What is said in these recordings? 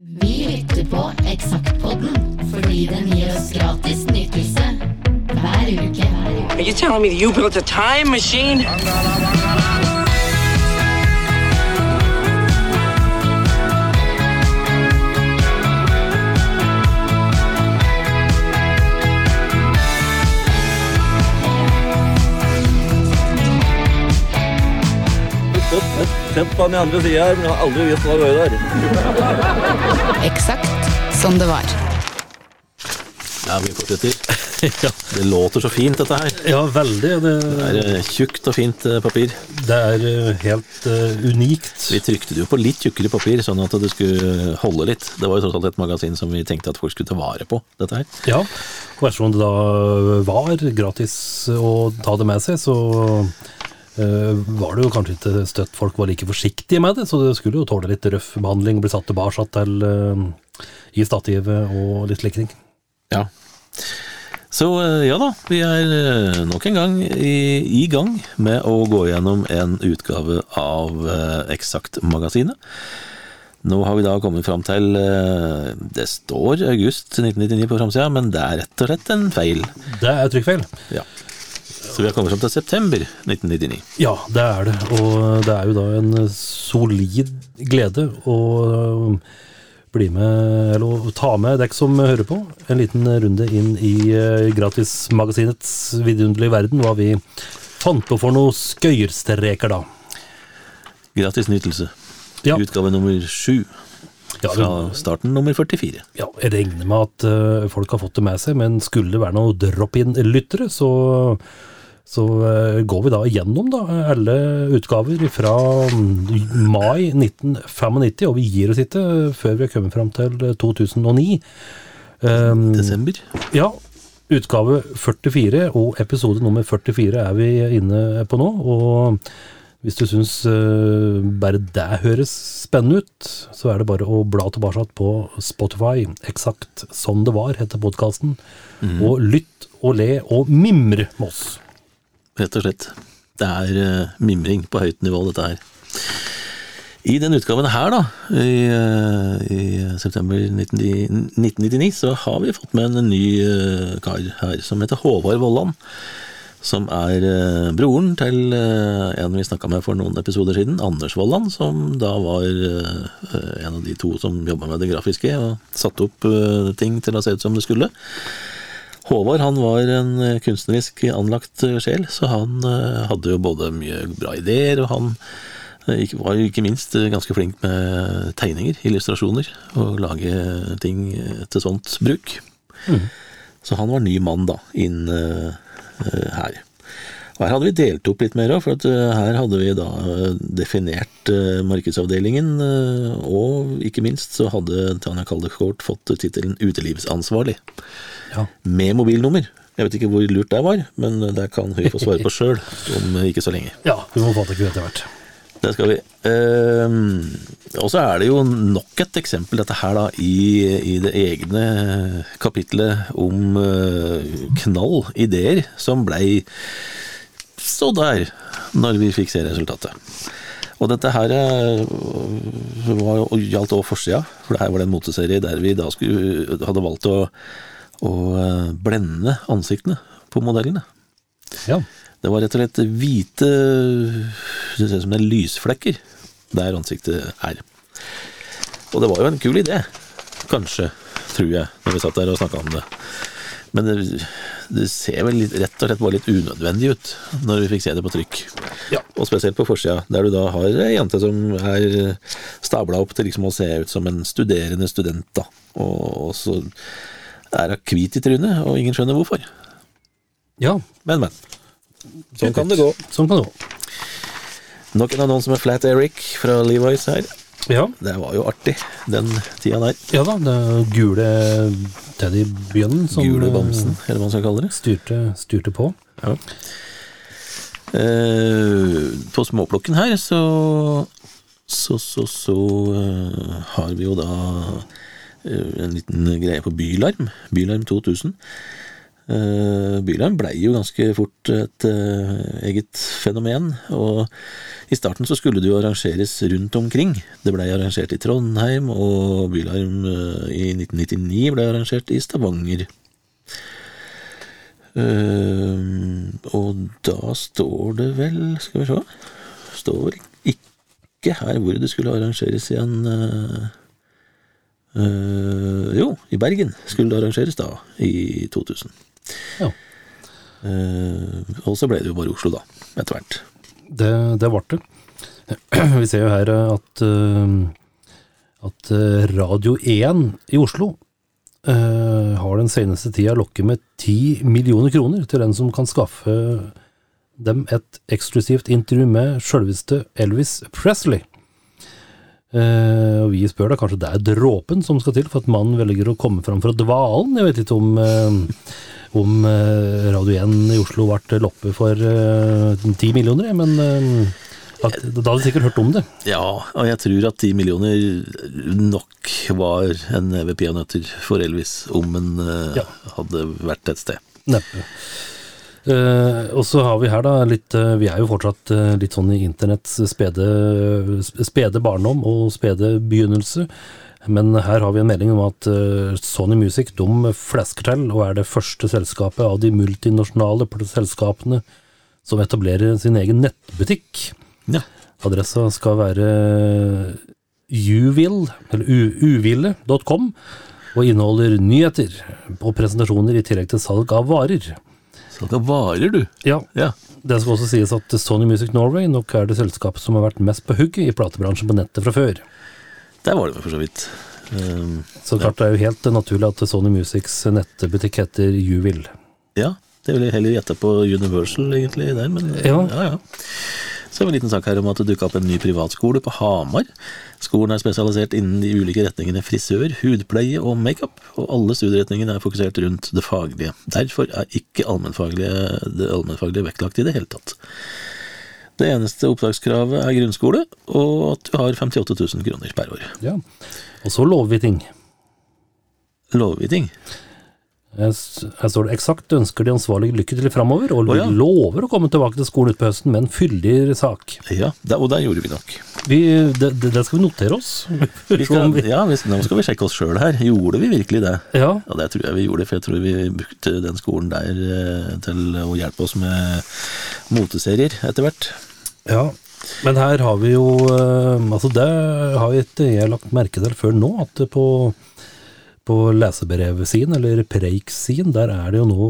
Vi lytter på Eksaktpodden fordi den gir oss gratis nytelse hver uke. Are you telling me that you built a time machine? Sett på den andre sida her, men jeg har aldri visst hva det var der. Eksakt som det var. Ja, vi fortsetter. Det låter så fint, dette her. Ja, veldig. Det, Det er eh, tjukt og fint eh, papir. det er eh, helt uh, unikt. Vi trykte det jo på litt tjukkere papir, sånn at det skulle holde litt. Det var jo tross alt et magasin som vi tenkte at folk skulle ta vare på, dette her. Ja, og ettersom det da var gratis å ta det med seg, så var det jo kanskje ikke støtt folk var like forsiktige med det, så det skulle jo tåle litt røff behandling, bli satt tilbake til eh, i stativet og litt slik ting. Ja. Så eh, ja da, vi er eh, nok en gang i, i gang med å gå gjennom en utgave av eh, Eksakt-magasinet. Nå har vi da kommet fram til eh, Det står august 1999 på framsida, men det er rett og slett en feil. Det er trykkfeil. Ja. Så vi har kommet fram til september 1999. Ja, det er det, og det er jo da en solid glede å bli med, eller å ta med dere som hører på, en liten runde inn i eh, gratismagasinets vidunderlige verden, hva vi fant på for noen skøyerstreker da. Gratis nytelse. Ja. Utgave nummer sju. Ja, Fra starten nummer 44. Ja, jeg regner med at eh, folk har fått det med seg, men skulle det være noe drop-in-lyttere, så, så eh, går vi da igjennom da, alle utgaver fra mm, mai 1995, og vi gir oss ikke før vi har kommet fram til 2009. Um, Desember. ja, utgave 44 og episode nummer 44 er vi inne på nå, og hvis du syns uh, bare det høres spennende ut, så er det bare å bla tilbake på Spotify. Eksakt sånn det var, heter podkasten. Og lytt og le og mimre med oss. Rett og slett. Det er eh, mimring på høyt nivå, dette her. I den utgaven her, da, i, eh, i september 1999, 1999, så har vi fått med en ny eh, kar her, som heter Håvard Vollan. Som er broren til en vi snakka med for noen episoder siden, Anders Vollan, som da var en av de to som jobba med det grafiske og satte opp ting til å se ut som det skulle. Håvard han var en eh, kunstnerisk anlagt eh, sjel, så han eh, hadde jo både mye bra ideer, og han var jo ikke minst ganske flink med tegninger, illustrasjoner, og lage ting til sånt bruk. Så han var ny mann da, inn her. Og her hadde vi delt opp litt mer òg, for at her hadde vi da definert markedsavdelingen, og ikke minst så hadde Tanja Kaldekort fått tittelen utelivsansvarlig Ja. med mobilnummer. Jeg vet ikke hvor lurt det var, men det kan hun få svare på sjøl om ikke så lenge. ja, vi må få tak i etter hvert. Det skal vi. Eh, og så er det jo nok et eksempel, dette her, da, i, i det egne kapitlet om eh, knall ideer, som blei så der når vi fikk se resultatet. Og dette her eh, var, gjaldt også forsida, for det her var det en moteserie der vi da skulle, hadde valgt å, å eh, blende ansiktene på modellene. Ja. Det var rett og slett hvite Det ser ut som det er lysflekker der ansiktet er. Og det var jo en kul idé. Kanskje, tror jeg, når vi satt der og snakka om det. Men det, det ser vel litt, rett og slett bare litt unødvendig ut når vi fikk se det på trykk. Ja. Og spesielt på forsida, der du da har ei jente som er stabla opp til liksom å se ut som en studerende student, da. Og, og så er hun hvit i trynet, og ingen skjønner hvorfor. ja. Men, men. Sånn kan det gå. Sånn kan det gå. Nok en annonse med Flat Eric fra Levi's her. Ja. Det var jo artig, den tida der. ja da, det gule teddybjørnen som Gule eh, bamsen, eller hva man skal kalle det. styrte, styrte på. Ja. Eh, på småplukken her så så, så, så uh, har vi jo da en liten greie på Bylarm. Bylarm 2000. Uh, Bylarm blei jo ganske fort et eh, eget fenomen, og i starten så skulle det jo arrangeres rundt omkring. Det blei arrangert i Trondheim, og Bylarm eh, i 1999 blei arrangert i Stavanger. Og da står det vel, skal vi se Står vel ikke her hvor det skulle arrangeres igjen. Uh, jo, i Bergen skulle det arrangeres da, i 2000. Ja. Uh, og så ble det jo bare Oslo, da, etter hvert. Det, det ble det. Vi ser jo her at, uh, at uh, Radio 1 i Oslo uh, har den seneste tida lokket med 10 millioner kroner til den som kan skaffe dem et eksklusivt intervju med sjølveste Elvis Presley. Uh, og vi spør da kanskje det er dråpen som skal til for at mannen velger å komme fram fra dvalen. Jeg vet ikke om, uh, om uh, Radio 1 i Oslo ble loppe for ti millioner, men at, da hadde du sikkert hørt om det. Ja, og jeg tror at ti millioner nok var en neve peanøtter for Elvis, om en Ja. hadde vært et sted. Neppe. Eh, og så har vi her da litt uh, Vi er jo fortsatt uh, litt sånn i internetts spede, spede barndom og spede begynnelse. Men her har vi en melding om at Sony Music de flasker til og er det første selskapet av de multinasjonale selskapene som etablerer sin egen nettbutikk. Ja. Adressa skal være uvill, eller uville.com, og inneholder nyheter og presentasjoner i tillegg til salg av varer. Salg av varer, du. Ja, Ja. det skal også sies at Sony Music Norway nok er det selskapet som har vært mest på hugget i platebransjen på nettet fra før. Der var det for så vidt. Um, Så klart det er jo helt naturlig at Sony Musics nettbutikk heter Jubil. ja, det vil jeg heller gjette på Universal, egentlig, der, men Ja. ja, ja. Så har vi en liten sak her om at det dukka opp en ny privatskole på Hamar. Skolen er spesialisert innen de ulike retningene frisør, hudpleie og makeup, og alle studieretningene er fokusert rundt det faglige. Derfor er ikke allmennfaglige, det allmennfaglige vektlagt i det hele tatt. Det eneste opptakskravet er grunnskole, og at du har 58 000 kroner per år. Ja. Og så lover vi ting. Lover vi ting? Her står det eksakt ønsker de ansvarlige lykke til framover, og oh, ja. lover å komme tilbake til skolen utpå høsten med en fyldigere sak. Ja, der, og der gjorde vi nok. Vi, det, det, det skal vi notere oss. Vi skal, vi- ja, hvis, nå skal vi sjekke oss sjøl her. Gjorde vi virkelig det? ja, Ja, det tror jeg vi gjorde, for jeg tror vi brukte den skolen der eh, til å hjelpe oss med moteserier etter hvert. Ja, men her har vi jo eh, Altså, det har ikke jeg lagt merke til før nå, at det på, lesebrevet sin, eller preiksiden, der er det jo nå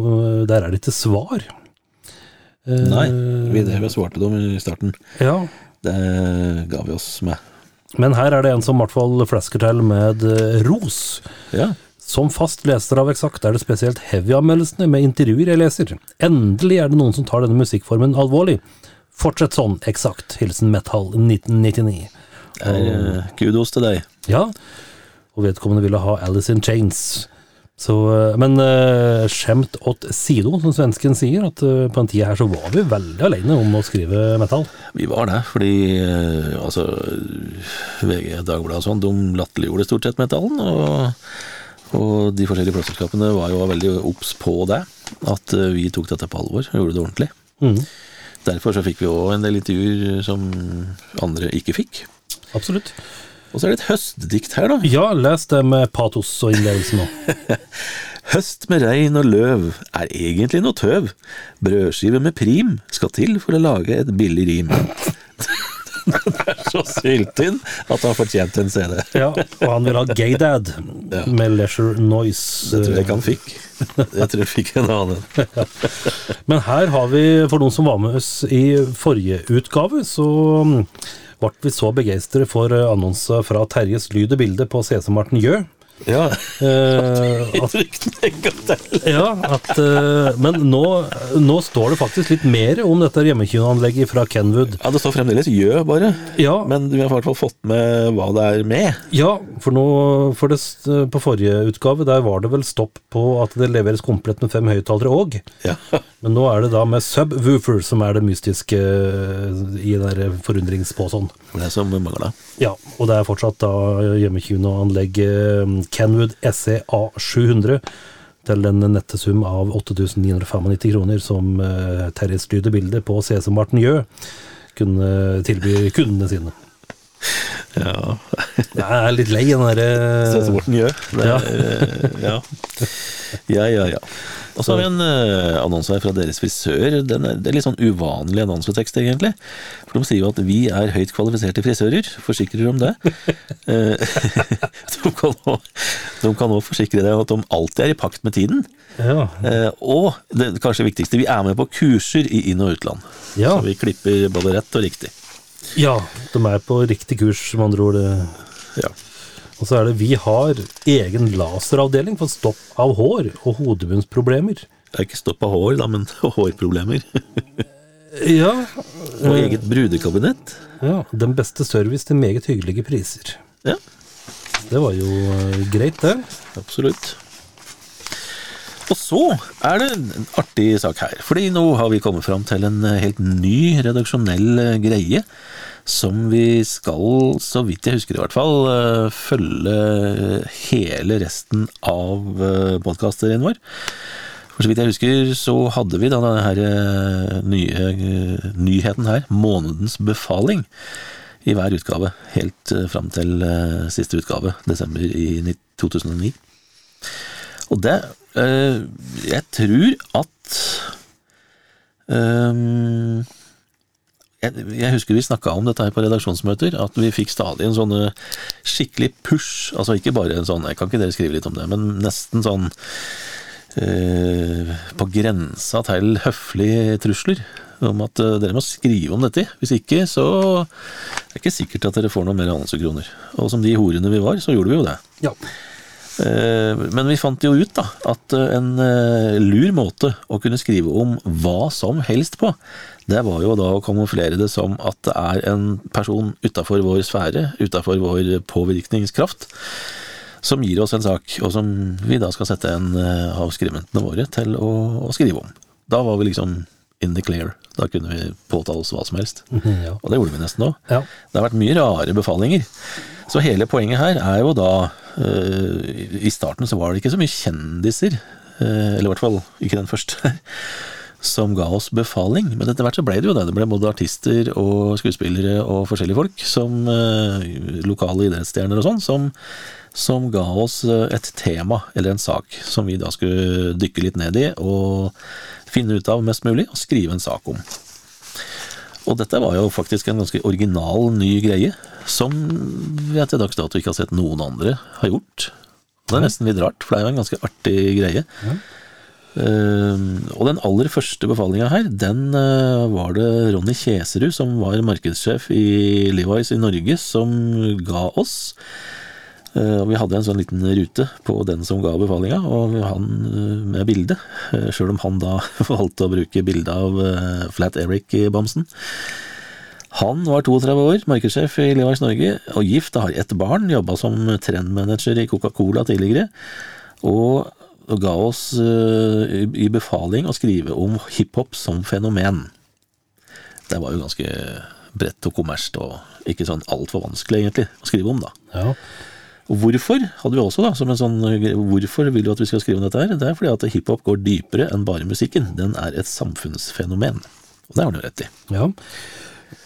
Der er det ikke svar. Eh, Nei, vi, det vi svarte dem i starten. Ja, Det ga vi oss med. men her er det en som i hvert fall flasker til med eh, ros. Ja, Som fast leser av Eksakt er det spesielt heavy-anmeldelsene med intervjuer jeg leser. Endelig er det noen som tar denne musikkformen alvorlig. Fortsett sånn, Eksakt. Hilsen Metal 1999. det er eh, kudos til deg. Ja, og vedkommende ville ha Alice in Chains. Så, eh, men uh, skjemt åt sido, som svensken sier, at uh, på den tida her så var vi veldig alene om å skrive metal. Vi var det, fordi uh, altså VG, Dagbladet og sånn, de latterliggjorde stort sett metallen. Og, og de forskjellige plateselskapene var jo veldig obs på det. At vi tok dette på alvor og gjorde det ordentlig. Mm. Derfor så fikk vi òg en del intervjuer som andre ikke fikk. absolutt. Og så er det et høstdikt her, da. Ja, les det med patos og innlevelse nå. Høst med regn og løv er egentlig noe tøv. Brødskive med prim skal til for å lage et billig rim. det er så syltynn at han fortjente en CD. Ja, og han vil ha Gaydad Ja. med Leisure Noise. Det tror jeg ikke han fikk. Jeg tror jeg fikk en annen. Men her har vi, for noen som var med oss i forrige utgave, så ble vi så begeistret for annonsen fra Terjes lyd og bilde på CC Martin Jø. Ja, Uh, at, ja, at, uh, men nå, nå står det faktisk litt mer om dette hjemmekinoanlegget fra Kenwood. Ja, det står fremdeles Gjø, bare. Ja, Men vi har i hvert fall fått med hva det er med. ja for, nå, for det, på forrige utgave der var det vel stopp på at det leveres komplett med fem høyttalere òg. Ja. Men nå er det da med subwoofer som er det mystiske eh, i den forundringspåsånd. Det Det som mangla. Ja, og det er fortsatt da hjemmekinoanlegg eh, Kenwood SE A700 til en nette sum av 8995 kroner som uh, Terje styrte bildet på CC Martin Jø kunne tilby kundene sine. Ja, Jeg er litt lei den derre Sånn som Morten gjør. Ja. eh, ja. ja, ja, ja. Og så har vi en uh, annonse her fra deres frisør. Den er, det er litt sånn uvanlig annonsetekst, egentlig. For de sier jo at vi er høyt kvalifiserte frisører. Forsikrer om det. Eh, de kan også- de kan òg forsikre deg om at de alltid er i pakt med tiden. Ja, Eh, og det kanskje viktigste, vi er med på kurser i inn- og utland. Ja. Så vi klipper både rett og riktig. Ja, de er på riktig kurs, med andre ord. Ja. Og så er det vi har egen laseravdeling for stopp av hår og hodebunnsproblemer. Det er ikke stopp av hår, da, men hårproblemer. Ja, Og eget brudekabinett. ja, den beste service til meget hyggelige priser. Ja, Det var jo eh, greit, det. absolutt. Og så er det en artig sak her, fordi nå har vi kommet fram til en eh, helt ny redaksjonell eh, greie som vi skal, så vidt jeg husker i hvert fall, eh, følge hele resten av podkasterien vår. For så vidt jeg husker, så hadde vi da denne eh, nye eh, nyheten her, månedens befaling, i hver utgave, helt eh, fram til eh, siste utgave, desember i 2009. Og det øh, Jeg tror at øh, jeg, jeg husker vi snakka om dette her på redaksjonsmøter, at vi fikk stadig en sånn skikkelig push. Altså ikke bare en sånn Jeg Kan ikke dere skrive litt om det? Men nesten sånn eh, på grensa til høflige trusler. Om at dere må skrive om dette. Hvis ikke, så er det ikke sikkert at dere får noe mer annonsekroner. Og som de horene vi var, så gjorde vi jo det. Ja. Eh, Men vi fant jo ut da, at eh, en eh, lur måte å kunne skrive om hva som helst på, det var jo da å kamuflere det som at det er en person utafor vår sfære, utafor vår påvirkningskraft, som gir oss en sak, og som vi da skal sette en av skribentene våre til å, å skrive om. Da var vi liksom in the clear. Da kunne vi påtale oss hva som helst. Ja. Og det gjorde vi nesten òg. Ja. Det har vært mye rare befalinger. Så hele poenget her er jo da I starten så var det ikke så mye kjendiser, eh, eller i hvert fall ikke den første, som ga oss befaling. Men etter hvert så ble det jo det. Det ble både artister og skuespillere og forskjellige folk, som eh, lokale idrettsstjerner og sånn, som, som ga oss eh, et tema eller en sak som vi da skulle dykke litt ned i og finne ut av mest mulig og skrive en sak om. Og dette var jo faktisk en ganske original, ny greie, som vi til dags dato ikke har sett noen andre har gjort. Det er nesten litt rart, for det er jo en ganske artig greie. Eh, og den aller første befalinga her, den uh, var det Ronny Kjeserud, som var markedssjef i Levi's i Norge, som ga oss. Eh, og vi hadde en sånn liten rute på den som ga befalinga, og han eh, med bilde. Uh, Sjøl om han da valgte å bruke bilde av eh, Flat Eric-bamsen. Han var 32 år, markedssjef i Levi's Norge, og gift og har ett barn. Jobba som trendmanager i Coca-Cola tidligere. Og, ga oss eh, i, i befaling å skrive om hiphop som fenomen. Det var jo ganske bredt og kommersielt og ikke sånn altfor vanskelig, egentlig, å skrive om, da. Ja. Og hvorfor hadde vi også da, som en sånn Hvorfor vil du at vi skal skrive om dette her? Det er fordi at hiphop går dypere enn bare musikken. Den er et samfunnsfenomen. Og det har du rett i. ja.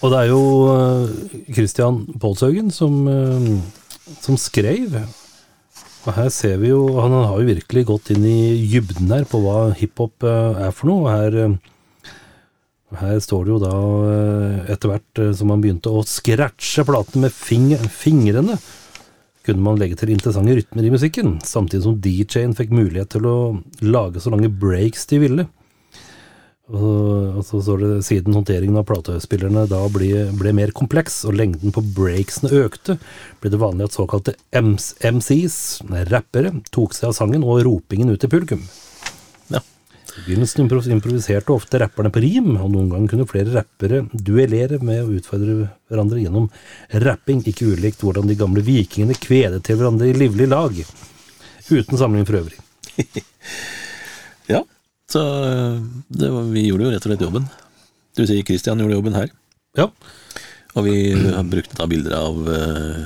Og det er jo eh, Christian Paulshaugen som, eh, som skrev. Og her ser vi jo Han har jo virkelig gått inn i dybden her på hva hiphop eh, er for noe. Her, her står det jo da etter hvert som han begynte å scratche platene med fingrene, kunne man legge til interessante rytmer i musikken, samtidig som DJ-en fikk mulighet til å lage så lange breaks de ville. Og, så står det siden håndteringen av platespillerne da ble, ble mer kompleks og lengden på breaksene økte, ble det vanlig at såkalte MCs, rappere, tok seg av sangen og ropingen ut til publikum. I begynnelsen improviserte ofte rapperne på rim, og noen ganger kunne flere rappere duellere med å utfordre hverandre gjennom rapping, ikke ulikt hvordan de gamle vikingene kvedet til hverandre i livlig lag, uten samling for øvrig. Ja, så det var, vi gjorde jo rett og slett jobben. Du sier Christian gjorde jobben her. Ja, Og vi har brukt da bilder av uh,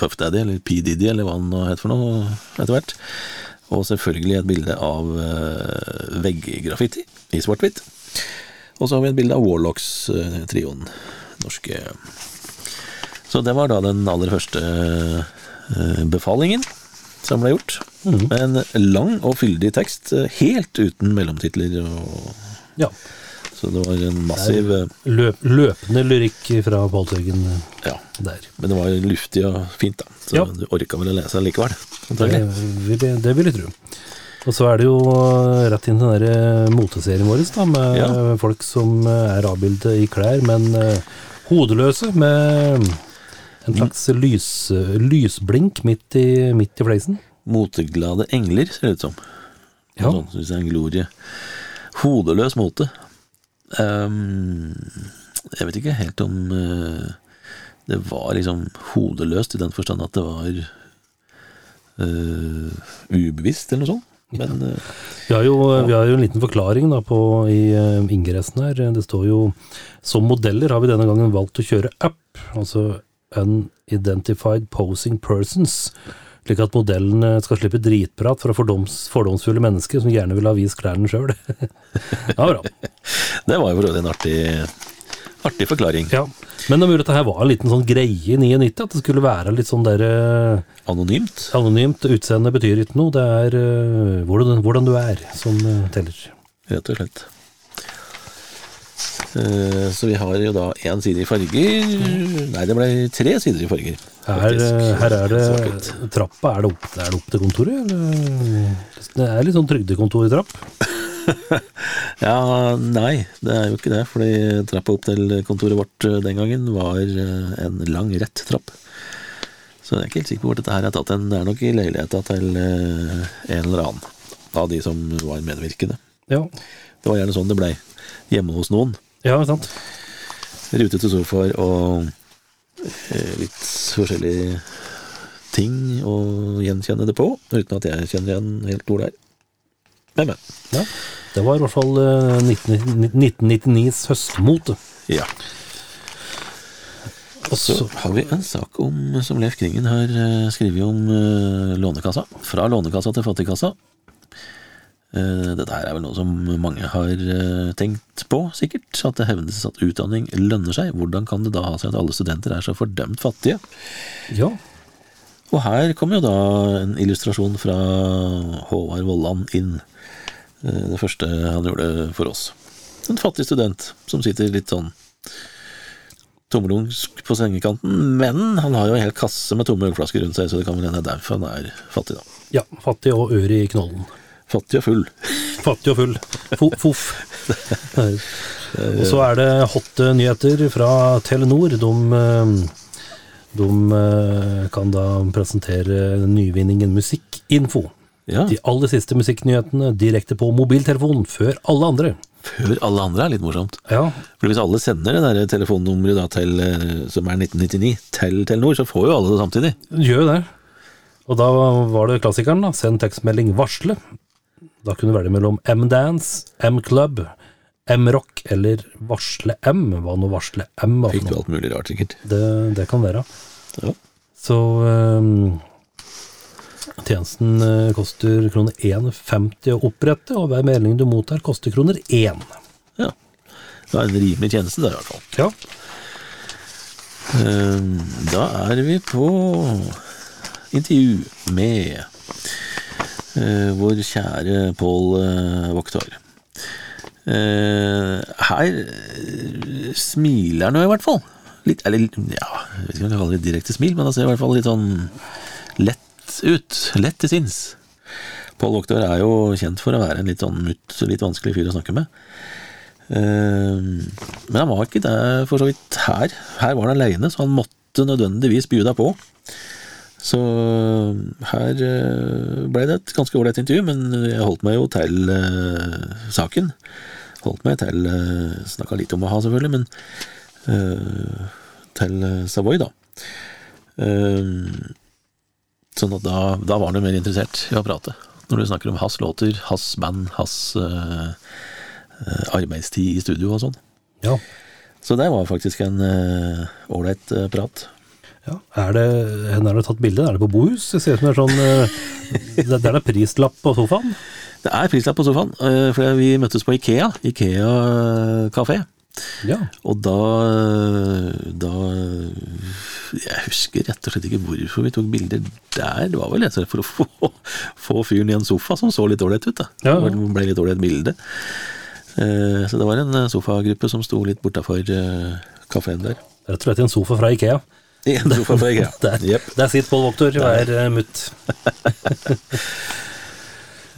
Puff Daddy, eller P. Diddy, eller hva han nå het for noe, etter hvert. Og selvfølgelig et bilde av uh, vegggraffiti i svart-hvitt. Og så har vi et bilde av Warlocks-trioen. norske Så det var da den aller første eh, befalingen som ble gjort. Med en lang og fyldig tekst, eh, helt uten mellomtitler. Og, Ja. Så det var en massiv eh, Løp, løpende lyrikk fra Pål eh, Ja. der. Men det var luftig og fint, da. Så Ja. du orka vel å lese likevel, Det jeg- det vil jeg tro. Og så er det jo eh, rett inn til den moteserien vår, da, med Ja. folk som er avbildet i klær, men hodeløse, med en slags lys, lysblink midt i, midt i fleisen. Moteglade engler, ser det ut som. Ja. Sånn, synes jeg er en glorie. Hodeløs mote. Ehm, jeg vet ikke helt om uh, det var liksom hodeløst i den forstand at det var uh, ubevisst, eller noe sånt. Men uh, Vi har, jo, vi har jo en liten forklaring da på, i ingressen her. Det står jo som modeller har vi denne gangen valgt å kjøre app, altså unidentified posing persons. Slik at modellene skal slippe dritprat fra fordoms, fordomsfulle mennesker som gjerne vil ha vist klærne sjøl. ja, bra. det var jo for en artig, artig forklaring. Ja. Men det er mulig at dette her var en liten sånn greie i 99, at det skulle være litt sånn der eh, Anonymt. anonymt. Utseende betyr ikke noe, det er uh, hvordan, hvordan du er som eh, teller. rett og slett. Eh, Så vi har jo da én side i farger Nei, det ble tre sider i farger. Her, eh, her er det trappa. Er det, opp, er det opp til kontoret, eller? Det er litt sånn trygdekontortrapp. Ja, nei, det er jo ikke det. Fordi trappa opp til kontoret vårt eh, den gangen var en lang, rett trapp. Så jeg er ikke helt sikker på hvor dette her er tatt hen. Det er nok i leiligheta til en eller annen av de som var medvirkende. Ja. Det var gjerne sånn det blei. Hjemme hos noen. ja, sant. Rutete sofaer og eh, litt forskjellige ting å gjenkjenne det på, uten at jeg kjenner igjen helt hvor det er. Men, men. Ja. Det var i hvert fall eh, 19, 1999s høstmote. Ja. Og Så har vi en sak om, som Leif Kringen har eh, skrevet om eh, Lånekassa. Fra Lånekassa til Fattigkassa. Eh, Dette her er vel noe som mange har eh, tenkt på, sikkert. At det hevdes at utdanning lønner seg. Hvordan kan det da ha seg at alle studenter er så fordømt fattige? Ja. Og her kommer jo da en illustrasjon fra Håvard Vollan inn. Eh, Det første han gjorde for oss. En fattig student som sitter litt sånn tommelungsk på sengekanten, men han har jo en hel kasse med tomme ølflasker rundt seg, så det kan vel hende det er derfor han er fattig, da. ja. Fattig og øre i knollen. Fattig og full. Fattig og full. Fo Foff. Og så er det hotte nyheter fra Telenor. De, eh, de eh, kan da presentere nyvinningen Musikkinfo. Ja, De aller siste musikknyhetene direkte på mobiltelefonen før alle andre. før alle andre er litt morsomt. Ja, For hvis alle sender det der telefonnummeret da til, eh, som er 1999 til Telenor, så får jo alle det samtidig. gjør jo det. Og da var det klassikeren, da. Send tekstmelding 'varsle'. Da kunne du velge mellom M-dance, M-club, M-rock eller Varsle M. Hva nå Varsle M var Fikk du alt mulig rart, sikkert. Det, det kan være. Ja. Så um, tjenesten øh, koster kroner 1,50 å opprette, og hver melding du mottar koster kroner 1. ja. Det er en rimelig tjeneste, der, i hvert fall. Ja. Um, Da er vi på intervju med eh, vår kjære Pål eh, Voktar. Eh, her eh, smiler han jo i hvert fall. Litt, eller ja, jeg vet ikke om jeg kaller det direkte smil, men han ser i hvert fall litt sånn lett ut. Lett til sinns. Pål Voktar er jo kjent for å være en litt sånn mutt, litt vanskelig fyr å snakke med. Eh, Men han var ikke det for så vidt her. Her var han aleine, så han måtte nødvendigvis deg på. Så her eh, ble det et ganske ålreit intervju, men jeg holdt meg jo til uh, saken. Holdt meg til uh, Snakka litt om a-ha, selvfølgelig, men uh, til eh, Savoy, da. Uh, sånn at da, da var han jo mer interessert i å prate. Når du snakker om hans låter, hans band, hans eh, eh, arbeidstid i studio og sånn. ja. Så det var faktisk en eh, ålreit eh, prat. Ja, er det, Hvor har du tatt bilde? Er det på Bohus? Det ser ut som det er sånn Der Det det er prislapp på sofaen? Det er prislapp på sofaen, eh, for vi møttes på Ikea. Ikea eh, kafé. Ja. Og da, da Jeg husker rett og slett ikke hvorfor vi tok bilder der. Det var vel for å få, få fyren i en sofa som så litt ålreit ut. da. Ja, ja. Det ble litt ålreit bilde. Eh, Så det var en eh, sofagruppe som sto litt bortafor eh, kafeen der. Rett og slett en sofa fra Ikea. En sofa fra Ikea. Der, yep. der sitter Pål Voktor og er uh, mutt.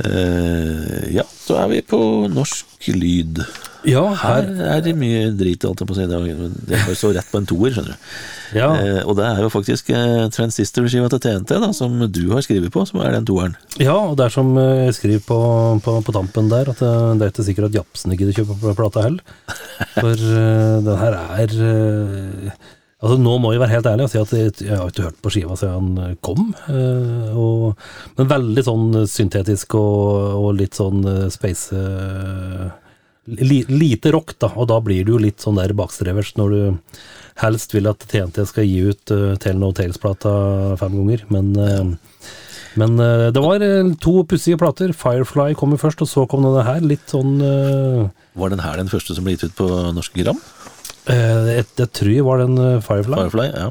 uh, Ja, så er vi på norsk lyd. Ja, Her her er det mye drit, holdt jeg på å si. Det er- så rett på en toer, skjønner du. ja, Eh, og det er jo faktisk eh, transistor-skiva til TNT, da, som du har skrevet på, som er den toeren. ja, og det er som eh, jeg skriver på, på, på tampen der, at det, det er ikke sikkert at Japsen gidder kjøpe på plata heller. For eh, den her er eh, Altså Nå må jeg være helt ærlig og si at jeg, har ikke hørt på skiva siden han kom. eh, og, men veldig sånn syntetisk og, og litt sånn eh, space eh, li, Lite rock, da, og da blir du jo litt sånn der bakstrevers når du helst vil at TNT skal gi ut uh, Tell No Tales-plata fem ganger. Men, uh, men uh, det var to pussige plater. Firefly kom jo først, og så kom denne her. Litt sånn Var den her den første som ble gitt ut på norske Gram? Eh, Jeg, jeg tror det var den eh, Firefly. Firefly, ja.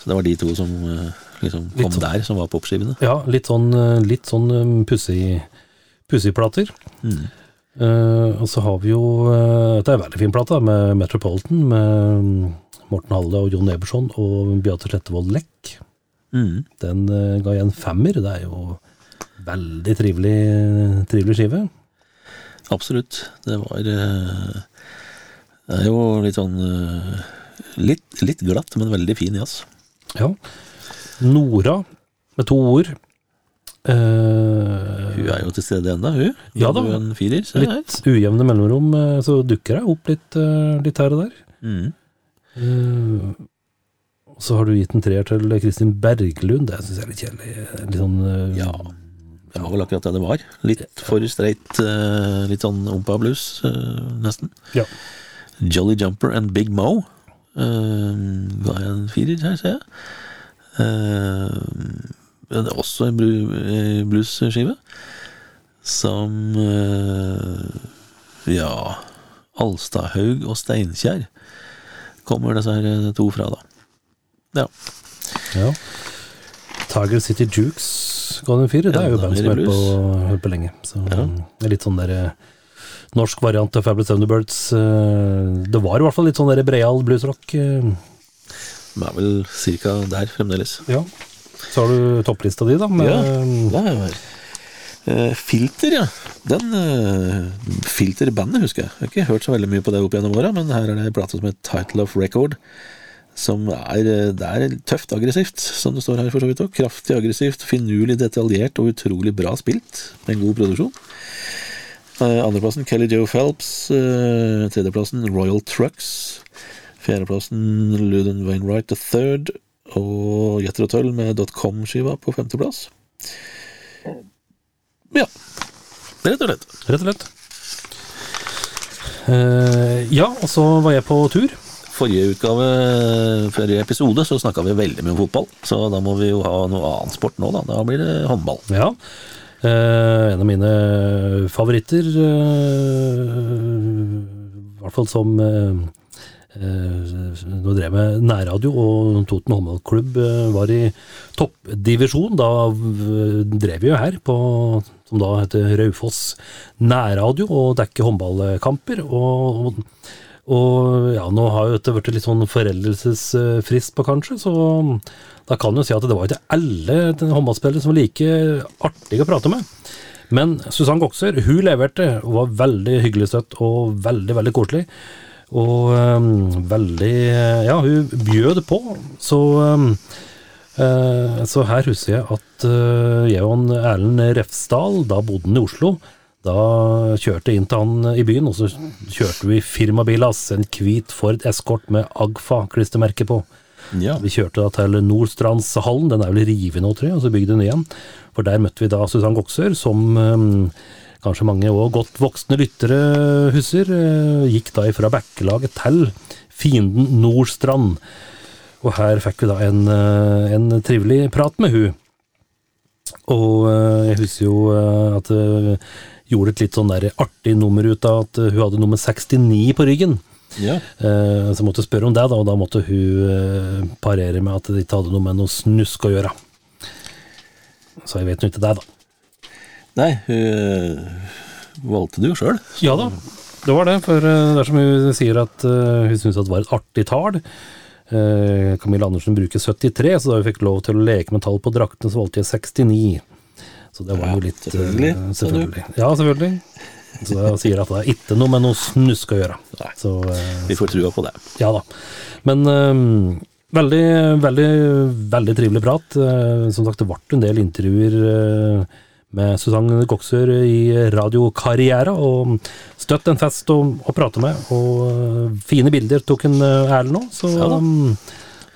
Så det var de to som eh, liksom kom sånn. der, som var popskivene. Ja, litt sånn, litt sånn eh, pussig pussig plater. Mm. Uh, og så har vi jo uh, Det er en veldig fin plate med Metropolitan, med mm, Morten Halle og Jon Eberson og Beate Slettevold Lekk. Mm. Den uh, ga jeg en femmer. Det er jo veldig trivelig, trivelig skive. Absolutt. Det var Det er jo litt sånn eh, litt, litt glatt, men veldig fin jazz. Ja. Nora, med to ord. Uh, Hun er jo til stede ennå, hun. Ja da. En firer, litt ujevne mellomrom, eh, så dukker det opp litt, litt her og der. Mm. Uh, og så har du gitt en treer til Kristin Berglund. Det syns jeg er litt kjedelig. Litt sånn uh, Ja. Det var vel akkurat det det var. Litt for streit, uh, litt sånn ompa blues, uh, nesten. Ja. Jolly Jumper and Big Mo Uh, ga jeg en firer her, ser jeg. Uh, det er også en eh, bluesskive som uh, Ja Alstadhaug og Steinkjer kommer disse her eh, to fra, da. Ja. ja. Tiger City Jukes ga den en firer. Det er jo band som har hørt på, lenge. Så Ja. det er litt sånn der norsk variant av Fabulous Thunderbirds. eh, det var i hvert fall litt sånn breial bluesrock. eh, De er vel cirka der fremdeles. ja. Så har du topplista di, da. Med, Ja. Det er. Eh, filter, ja. Den uh, Filterbandet husker jeg. Jeg har ikke hørt så veldig mye på det opp gjennom åra, men her er det en plate som heter Title of Record. Som er, det er tøft aggressivt, som det står her for så vidt òg. Kraftig aggressivt, finurlig detaljert og utrolig bra spilt. Med en god produksjon. Eh, andreplassen Kelly Joe Phelps. eh, tredjeplassen Royal Trucks. Fjerdeplassen Luden Wainwright the Third. Og Jetter og Tøll med .com-skiva på femteplass. Ja. Rett og slett. Rett og slett. Uh, ja, og så var jeg på tur. Forrige utgave, forrige episode, så snakka vi veldig mye om fotball. Så da må vi jo ha noe annen sport nå, da. Da blir det håndball. Ja. Eh, en av mine favoritter, eh, i hvert fall som eh, Nå drev med nærradio, og Toten håndballklubb var i toppdivisjon. Da drev vi jo her, på, som da heter Raufoss nærradio, og dekker håndballkamper. og og ja, nå har jo dette blitt litt sånn foreldelsesfrist på, kanskje, så da kan jo si at det var ikke alle håndballspillere som var like artige å prate med. Men Susann Gokser, hun leverte, og var veldig hyggelig støtt og veldig, veldig koselig. Og um, veldig Ja, hun bjød på, så um, uh, Så her husker jeg at uh, jeg og Erlend Refsdal, da bodde han i Oslo, da kjørte jeg inn til han i byen, og så kjørte vi firmabil hans, en hvit Ford Escort med Agfa-klistremerke på. Ja. Vi kjørte da til Nordstrandshallen, den er vel revet nå, tror jeg, og så bygde den igjen. For der møtte vi da Susann Goksør, som øhm, kanskje mange òg godt voksne lyttere husker, øh, gikk da ifra backelaget til fienden Nordstrand. Og her fikk vi da en, eh, en trivelig prat med hun. Og eh, jeg husker jo at hun gjorde et litt sånn der artig nummer ut av at hun hadde nummer 69 på ryggen. Ja. Eh, Så jeg måtte spørre om det, da, og da måtte hun eh, parere med at det ikke hadde noe med noe snusk å gjøre. Så jeg vet nå ikke det, da. Nei, hun valgte det jo sjøl. Ja da, det var det. For eh, det er som hun sier at eh, hun syns det var et artig tall. Camille Camilla Andersen bruker 73, så da hun fikk lov til å leke med tall på draktene, så valgte jeg 69. Så det var jo litt ja, selvfølgelig, selvfølgelig. Ja, selvfølgelig. Så jeg sier at det er ikke noe med noe snusk å gjøre. Så eh, Vi får trua på det. ja da. Men øhm, veldig, veldig, veldig trivelig prat. Eh, som sagt, det ble en del intervjuer eh, med Susanne Goksør i radiokarriere, og støtt en fest å, å prate med. Og fine bilder tok en Erlend òg, så Ja øhm,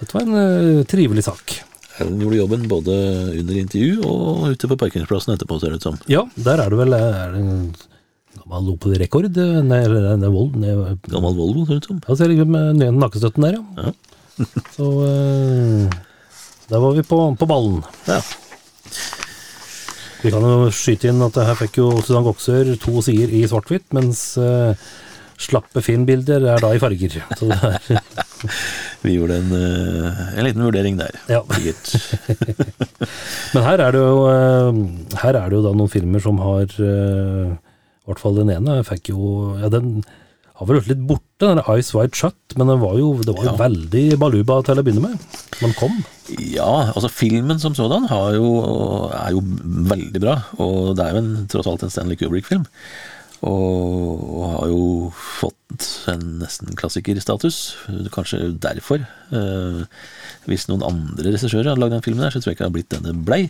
dette var en trivelig sak. Erlend gjorde jobben både under intervju og ute på parkeringsplassen etterpå, ser det ut som. Ja, der er det vel er det gammel Opel-rekord? Nei, eller det er Vold. Nei, Gammel Volvo, ser det ut som. Ja, ser med den nakkestøtten der, ja. Så eh, der var vi på, på ballen. Ja. Vi kan jo skyte inn at her fikk jo Susann Goksør to sider i svart-hvitt, mens eh, slappe filmbilder er da i farger. Er, Vi gjorde en, eh, en liten vurdering der. Ja. Men her er det jo eh, Her er det jo da noen filmer som har eh, I hvert fall den ene fikk jo Ja, den har vel vært litt borte, den Ice White Shut, men den var jo, det var jo Ja. veldig baluba til å begynne med. Den kom. Ja, altså filmen som sådan har jo, er jo veldig bra, og det er jo en, tross alt en Stanley Kubrick-film. Og, og har jo fått en nesten klassikerstatus, kanskje derfor. Eh, hvis noen andre regissører hadde lagd den filmen, her, så tror jeg ikke det hadde blitt den det blei.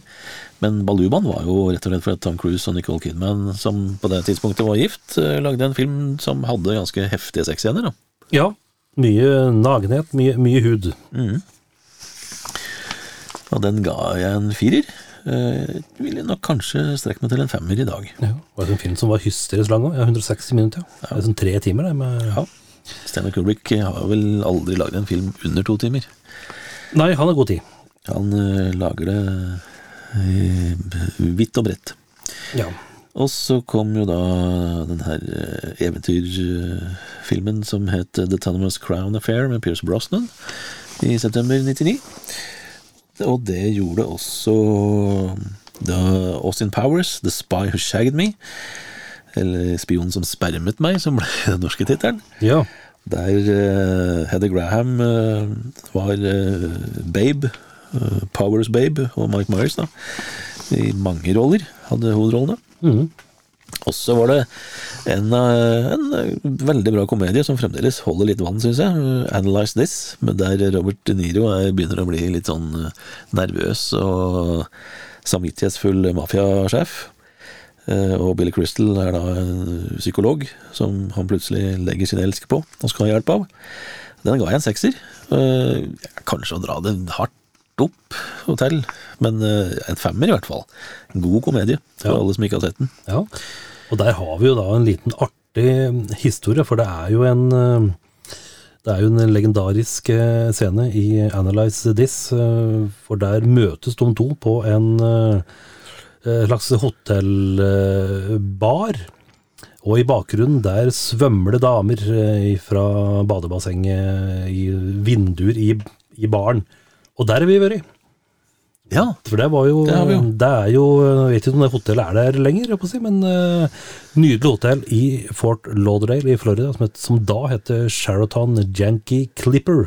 Men Baluban var jo rett og slett for at Tom Cruise og Nicole Kidman, som på det tidspunktet var gift, eh, lagde en film som hadde ganske heftige sexscener. Ja. Mye nagenhet, mye, mye hud. Og den ga jeg en firer. Eh, ville nok kanskje strekke meg til en femmer i dag. Ja, det var en film som var hysterisk lang òg. Ja, 160 minutter. Ja. Det er sånn tre timer, det. Med... Ja. Stanley Kubrick har vel aldri lagd en film under to timer. Nei, han har god tid. Han uh, lager det uh, vidt og bredt. Ja. Og så kom jo da den her eh, eventyrfilmen som het The Tannerous Crown Affair med Pierce Brosnan i september 99. Og det gjorde også da Austin Powers, The Spy Who Shagged Me. Eller Spionen som spermet meg, som ble den norske tittelen. ja. Der uh, Heather Graham eh, var eh, Babe, Powers Babe, og Mike Myers, da. I mange roller. Hadde hovedrollene. Mhm. Og så var det en, eh, en eh, veldig bra komedie som fremdeles holder litt vann, syns jeg. Analyze This, der Robert De Niro er, begynner å bli litt sånn eh, nervøs og samvittighetsfull mafiasjef. Og Billy Crystal er da en psykolog som han plutselig legger sin elsk på og skal ha hjelp av. Den ga jeg en sekser. Kanskje å dra det hardt opp hotell, men eh, en femmer i hvert fall. En god komedie for Ja. alle som ikke har sett den. ja. Og der har vi jo da en liten artig historie, for det er jo en eh, det er jo en legendarisk eh, scene i Analyze This, for der møtes de to på en slags hotellbar. Og i bakgrunnen der svømmer det damer fra badebassenget i vinduer i, i baren. Og der har vi vært. Ja, For det var jo Det har vi jo. Det er jo Jeg vet ikke om det hotellet er der lenger, jeg på å si, men uh, nydelig hotell i Fort Lauderdale i Florida, som, het, som da heter Sheraton Janky Clipper.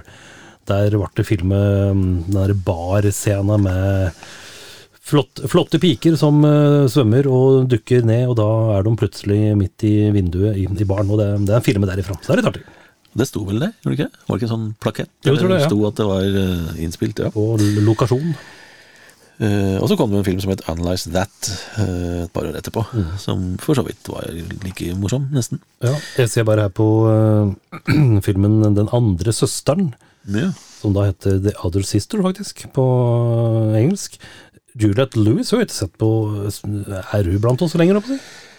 Der ble det filmet mm, den der barscena med flott, flotte piker som uh, svømmer og dukker ned, og da er de plutselig midt i vinduet i, i baren. Og det, det er en film derifra. Så det er litt artig. Det sto vel det, gjorde det ikke? Var det ikke en sånn plakett? Jo, tror det, ja. sto at det var eh, innspilt, ja. Og lokasjon. Uh, og så kom det en film som het Analyze That uh, et par år etterpå, Mm. som for så vidt var like morsom, nesten. Ja, jeg ser bare her på uh, filmen Den andre søsteren. Ja. som da heter The Other Sister, faktisk, på engelsk. Juliette Lewis har jeg ikke sett på Er hun blant oss lenger, holdt jeg på å si?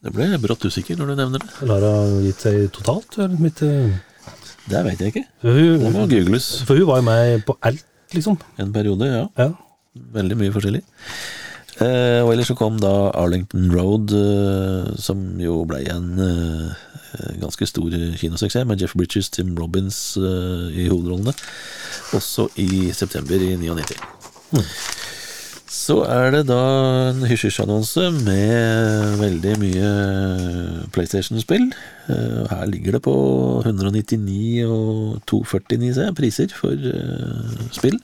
Det ble brått usikker når du nevner det. Eller har hun gitt seg totalt? Mitt, uh... Det vet jeg ikke. For Det må hun, googles for hun var jo med på alt, liksom. en periode, ja. Ja. Veldig mye forskjellig. Eh, og ellers så kom da Arlington Road, eh, som jo ble en eh, ganske stor kinosuksess, med Jeff Bridges, Tim Robbins eh, i hovedrollene. Også i september i 99. Så er det da en hysj-hysj-annonse med veldig mye PlayStation-spill. Eh, Her ligger det på 199 og 249 se, priser for eh, spill.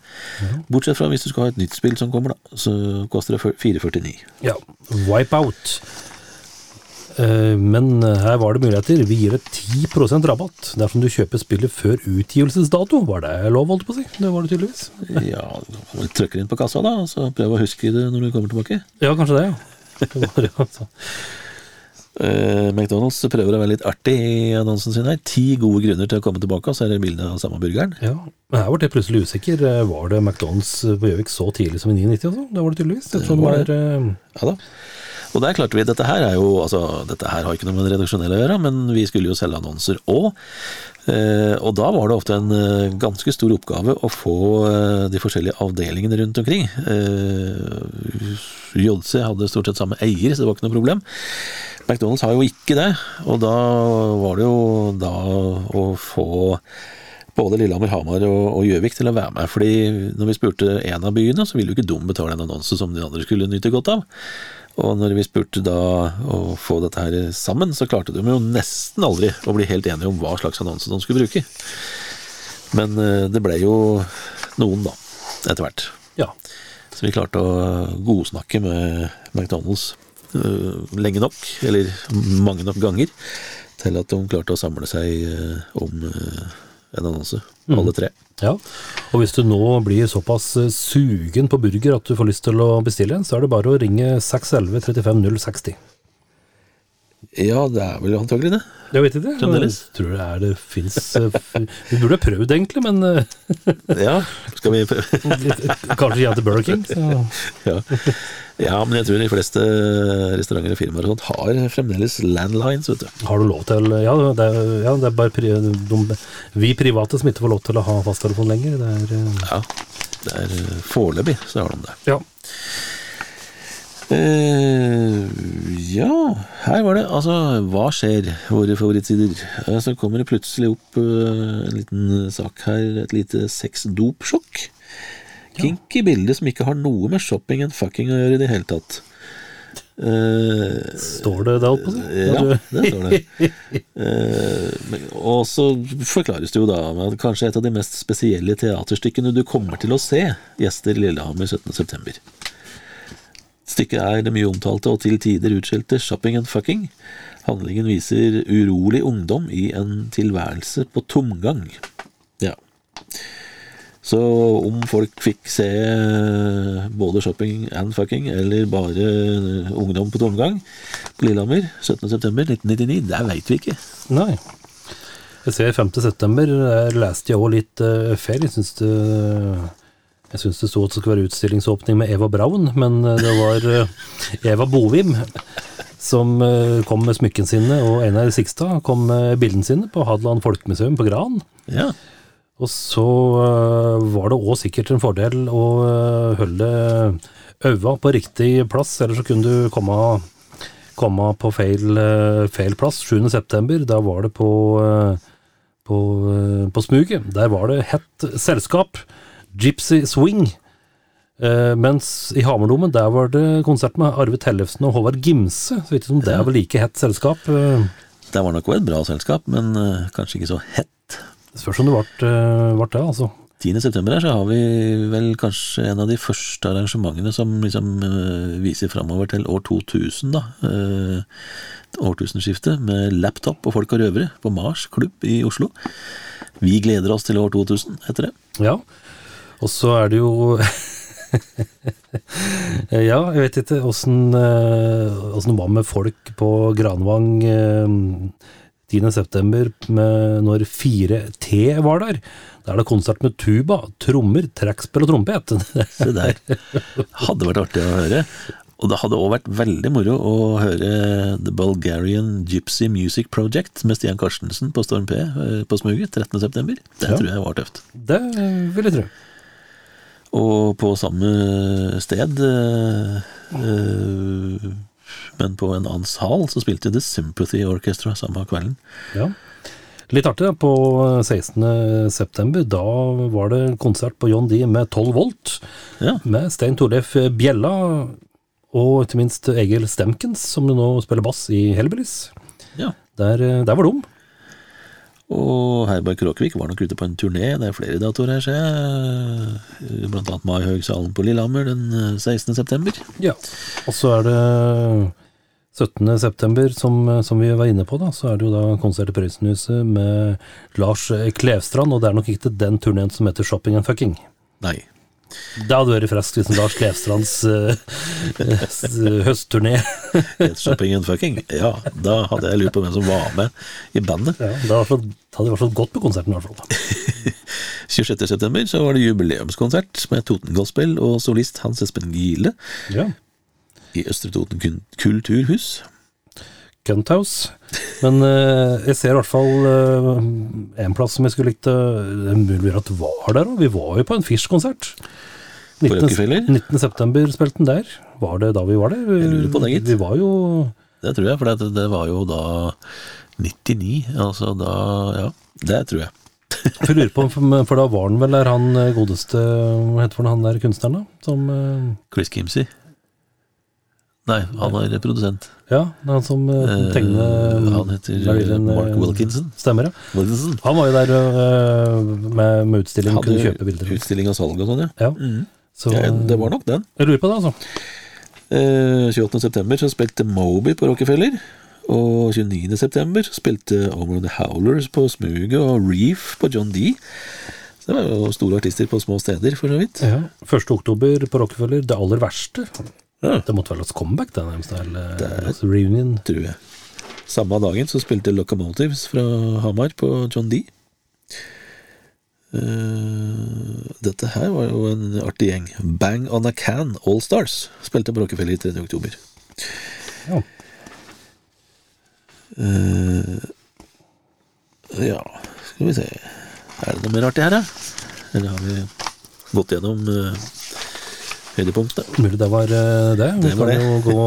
Bortsett fra hvis du skal ha et nytt spill som kommer, da. Så koster det 449. ja. Wipeout. Eh, Men her var det muligheter. Vi gir deg 10% rabatt dersom du kjøper spillet før utgivelsesdato. Var det lov, holdt på å si? Det var det tydeligvis. Ja, du trykker trykke inn på kassa, da, så prøv å huske det når du kommer tilbake. Ja, kanskje det, ja. Det var, altså. Eh, McDonald's prøver å være litt artig i annonsen sin her. Ti gode grunner til å komme tilbake, og så er det bilde av samme burgeren. ja. Men her ble jeg plutselig usikker. Eh, Var det McDonald's på Gjøvik så tidlig som i 99? Altså? Det var det tydeligvis. Det var eh, Ja da. Og der klarte vi, dette her er jo, altså, dette her har ikke noe med det redaksjonelle å gjøre, men vi skulle jo selge annonser òg. Eh, og da var det ofte en eh, ganske stor oppgave å få eh, de forskjellige avdelingene rundt omkring. JC hadde stort sett samme eier, så det var ikke noe problem. McDonald's har jo ikke det, og da var det jo da å få både Lillehammer, Hamar og Gjøvik til å være med. fordi når vi spurte en av byene, så ville jo ikke de betale en annonse som de andre skulle nyte godt av. Og når vi spurte da å få dette her sammen, så klarte de jo nesten aldri å bli helt enige om hva slags annonse de skulle bruke. Men eh, det ble jo noen, da, etter hvert. ja. Så vi klarte å godsnakke med McDonald's øh, lenge nok, eller mange nok ganger, til at de klarte å samle seg øh, om en annonse, alle tre. Ja, og hvis du nå blir såpass eh, sugen på burger at du får lyst til å bestille en, så er det bare å ringe 611 35 060. Ja, det er vel antagelig det. Jeg vet ikke. Fremdeles. Jeg tror det er det fins Vi burde ha prøvd, egentlig, men eh, Ja, skal vi prøve? kanskje ja til Burger King. Så. Ja. ja, men jeg tror de fleste restauranter og firmaer og sånt har fremdeles landlines, vet du. Har du lov til Ja, det er, ja, det er bare pri, de, vi private som ikke får lov til å ha fasttelefon lenger. Det er eh, Ja, det er foreløpig så har de det. Ja. Eh, ja, her var det Altså, hva skjer, våre favorittsider? Uh, Så kommer det plutselig opp uh, en liten sak her, et lite sexdopsjokk. Kinky bilde som ikke har noe med shopping enn fucking å gjøre i det hele tatt. Eh, Står det det, holdt på å ja, det står det. Eh, men- og så forklares det jo da med at kanskje et av de mest spesielle teaterstykkene du kommer til å se, gjester Lillehammer 17.9. Stykket er det mye omtalte og til tider utskjelte Shopping and Fucking. Handlingen viser urolig ungdom i en tilværelse på tomgang. Ja. Så om folk fikk se eh, både shopping and fucking, eller bare eh, ungdom på tomgang på Lillehammer 17.9.1999, det veit vi ikke. Nei. Jeg ser 5. september, der leste jeg også litt uh, feil. Jeg syns det, jeg syns det sto at det skulle være utstillingsåpning med Eva Braun, men eh, det var eh, Eva Bovim som eh, kom med smykkene sine, og Einar Sigstad kom med bildene sine på Hadeland Folkemuseum på Gran. Ja, Og så var det òg sikkert en fordel å holde øynene på riktig plass, eller så kunne du komme, komme på feil, feil plass. 7. september, da var det på, på, på Smuget. Der var det hett selskap, Gypsy Swing. Uh, mens i Hamardomen, der var det konsert med Arve Tellefsen og Håvard Gimse. Så vet ikke om det er vel like hett selskap. Uh, det var nok også et bra selskap, men uh, kanskje ikke så hett. Det spørs om det ble, det, altså. 10. september her så har vi vel kanskje en av de første arrangementene som liksom viser framover til år 2000, da. Årtusenskiftet, med laptop og folk og røvere på Mars klubb i Oslo. Vi gleder oss til år 2000 heter det. Ja, og så er det jo Ja, jeg vet ikke åssen eh, det var med folk på Granvang eh, 10. september når 4T var der. Da er det konsert med tuba, trommer, trekkspill og trompet. Se der. Hadde vært artig å høre. Og det hadde òg vært veldig moro å høre The Bulgarian Gypsy Music Project med Stian Karstensen på Storm P eh, på Smuget 13.9. Det Ja. tror jeg var tøft. Det vil jeg tro. Og på samme sted, eh, eh, men på en annen sal, så spilte The Sympathy Orchestra samme kvelden. Ja. Litt artig, da. På 16. september, da var det konsert på John D med 12 volt. Ja, Med Stein Torleif Bjella, og ikke minst Egil Stemkens, som nå spiller bass i Hellbillies. ja. Der, eh, der var de. Og Herberg Kråkevik var nok ute på en turné. Det er flere datoer her, ser jeg. Blant annet Maihaugsalen på Lillehammer den eh, 16. september. Ja. Og så er det 17. september, som, som vi var inne på, da, så er det jo da konsert i Prøysenhuset med Lars Klevstrand, og det er nok ikke den turneen som heter Shopping and Fucking. Nei. Det hadde vært friskt hvis Lars Klevstrands uh, høstturné Het Shopping and Fucking. Ja, da hadde jeg lurt på hvem som var med i bandet. ja, Det hadde vært- så godt på konserten, i hvert fall. 26. september så var det jubileumskonsert med Toten Gospel og solist Hans Espen Gile Ja. i Østre Toten Kulturhus. Gunthouse. Men uh, jeg ser i hvert fall uh, en plass som jeg skulle likt å Det er mulig at var der òg. Vi var jo på en Fish-konsert. På Rockefeller? 19. september spilte den der. Var det da vi var der? Jeg lurer på det, gitt. Vi var jo Det tror jeg, for det, det var jo da 99. Altså da Ja, det tror jeg. Jeg lurer på, for, for da var han vel der han eh, godeste Hva heter han der kunstneren, da? Som eh, Chris Kimsey. Nei, han er produsent. Ja, det er han som uh, Eh, tegner han heter Marilyn, eh, Mark Wilkinson. Stemmer, ja. Wilkinson. Han var jo der eh, med, med utstilling, kunne kjøpe Hadde bilder. utstilling og salg og sånn, ja. Ja, Mm. så ja. Det var nok den. Jeg lurer på det, altså. Eh, 28. september så spilte Moby på Rockefeller. Og 29. september så spilte Over the Howlers på Smuget og Reef på John D. Så det var jo store artister på små steder, for så vidt. Ja. 1. oktober på Rockefeller, det aller verste. Ja. Det måtte være et comeback, det, nærmest. Eller, Det altså, reunion. Tror jeg. Samme dagen så spilte Locomotives fra Hamar på John D. Uh, dette her var jo en artig gjeng. Bang on a Can All Stars spilte på Rockefeller 3. oktober. Ja. Eh, ja, skal vi se Er det noe mer artig her, da? Eller har vi gått gjennom uh, høydepunktene? Mulig det var eh, det. Vi Det var kan det. jo gå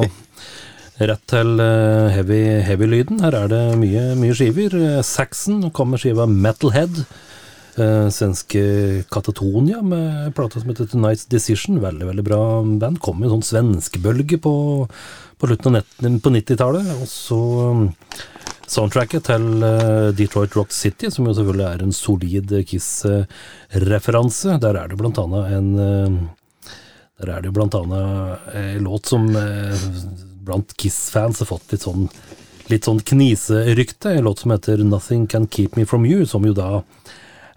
rett til eh, heavy- heavy-lyden. Her er det mye, mye skiver. Eh, Saxon kommer skiva Metalhead. Svenske Katatonia med plata som heter Tonight's Decision. Veldig veldig bra band. Kom i en sånn svenskebølge på, på slutten av 90-tallet. Og så um, soundtracket til Detroit Rock City, som jo selvfølgelig er en solid Kiss-referanse. Der er det blant annet en der er det jo blant annet en låt som eh, blant Kiss-fans har fått litt sånn litt sånn kniserykte. En låt som heter 'Nothing Can Keep Me From You', som jo da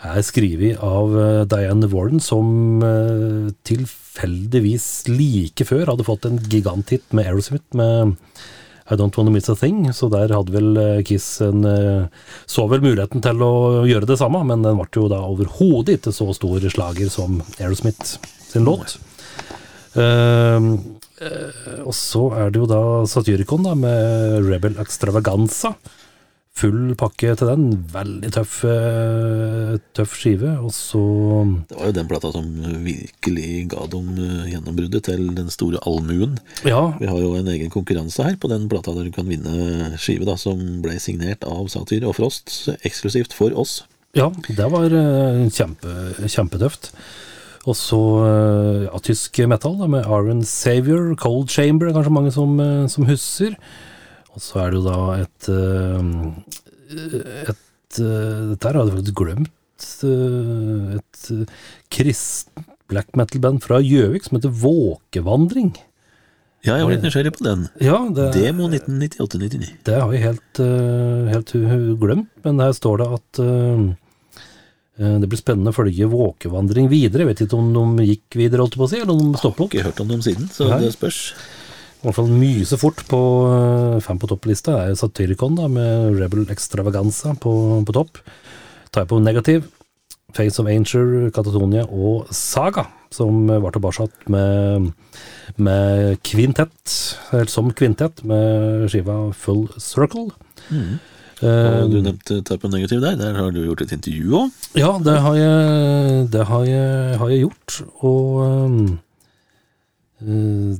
er skrevet av eh, Diane Warren, som eh, tilfeldigvis like før hadde fått en giganthit med Aerosmith med I Don't Wanna Miss A Thing, så der hadde vel eh, Kiss en eh, Så vel muligheten til å gjøre det samme, men den ble jo da overhodet ikke så stor slager som Aerosmith sin låt. Ehm, eh, og så er det jo da Satyricon da, med Rebel Extravaganza. Full pakke til den. Veldig tøff, eh, tøff skive. Og så Det var jo den plata som virkelig ga dem eh, gjennombruddet til den store allmuen. Ja, Vi har jo en egen konkurranse her på den plata der du kan vinne skive, da, som ble signert av Satyr og Frost, eksklusivt for oss. ja det var kjempe, kjempetøft. Og så eh, ja, tysk metal da, med Iron Savior, Cold Chamber, er kanskje mange som, eh, som husker. Og så er det jo da et et, et eh, Dette her hadde jeg faktisk glemt. eh, Et eh, kristent black metal-band fra Gjøvik som heter Våkevandring. Ja, jeg var litt nysgjerrig på den. Ja, det, Demo 1998-99. det har jeg helt, eh, helt glemt, men her står det at eh, eh, det blir spennende å følge Våkevandring videre. Jeg vet ikke om de gikk videre, holdt jeg på å si, eller om de stoppet opp. Ikke hørt om dem siden, så Nei. det spørs. I hvert fall myse fort på eh, fem på topplista er Satyricon da, med Rebel Extravaganza på, på topp. Tar jeg på negativ. Face of Anger, Katatonia og Saga, som var tilbake med, med kvintett, eller som kvintett, med skiva Full Circle. Og Eh, du nevnte Type Negativ der. Der har du gjort et intervju òg. Ja, det har jeg, det har jeg, har jeg gjort. Og øh,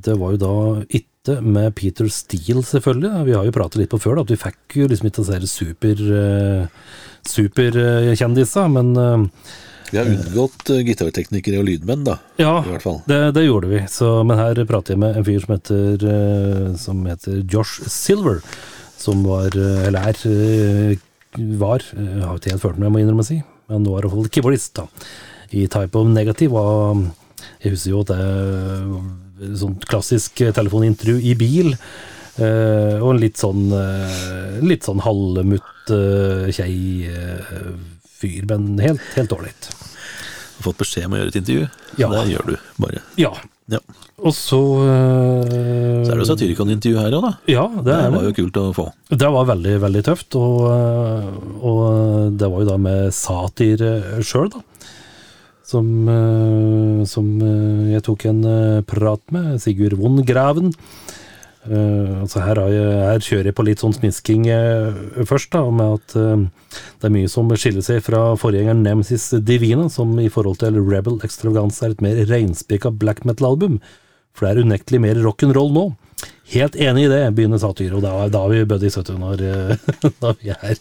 det var jo da ikke med Peter Steele, selvfølgelig. Vi har jo pratet litt på før, da, at vi fikk jo liksom ikke disse super, øh, superkjendiser, men Vi har unngått uh, gitarteknikere og lydmenn, da. ja, I hvert fall. det, det gjorde vi. Så, men her prater jeg med en fyr som heter, som heter Josh Silver, som var, øh, eller er, øh, var, jeg har ikke helt følt med, jeg må innrømme å si, men nå er i hvert fall keyboardist da, i Type of Negative, og jeg husker jo at det er sånn klassisk telefonintervju i bil, og en litt sånn, litt sånn halvmutt kjei fyr, men helt, helt ålreit. Har fått beskjed om å gjøre et intervju. Ja. Det gjør du bare. Ja, Ja. og så... uh, Så er det Satyricon-intervju her òg, da. Ja, det, Det det. var jo kult å få. Det var veldig, veldig tøft, og, og det var jo da med satir sjøl, da. Som, eh, som eh, jeg tok en eh, prat med, Sigurd Wongraven. Graven. Eh, altså her, jeg, her kjører jeg på litt sånn smisking uh, først, da, med at uh, det er mye som skiller seg fra forgjengeren Nemesis Divina, som i forhold til Rebel Extravaganza er et mer reinspikka black metal-album. For det er unektelig mer rock'n'roll nå. Helt enig i det, begynner Satyr, og da, da er vi buddies, vet du, når, når vi er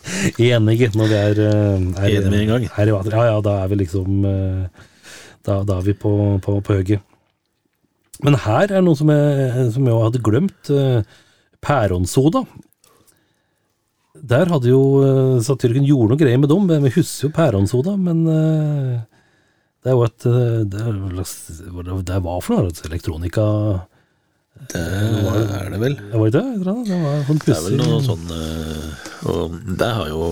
enige. Når vi er, er Enige med en gang. Er i. Ja, ja, da er vi liksom Da, da er vi på, på, på hugget. Men her er noe som jeg, som jeg hadde glemt. eh, Pæronsoda. Der hadde jo Satyrken Satyricon gjort noe greier med dem. Vi husker jo pæronsoda, men eh, det er jo et eh, det, er, det, det var for noe? Elektronika Det er det vel. Det var ikke det? Det var sånn Det er vel noe sånn eh, Og der har jo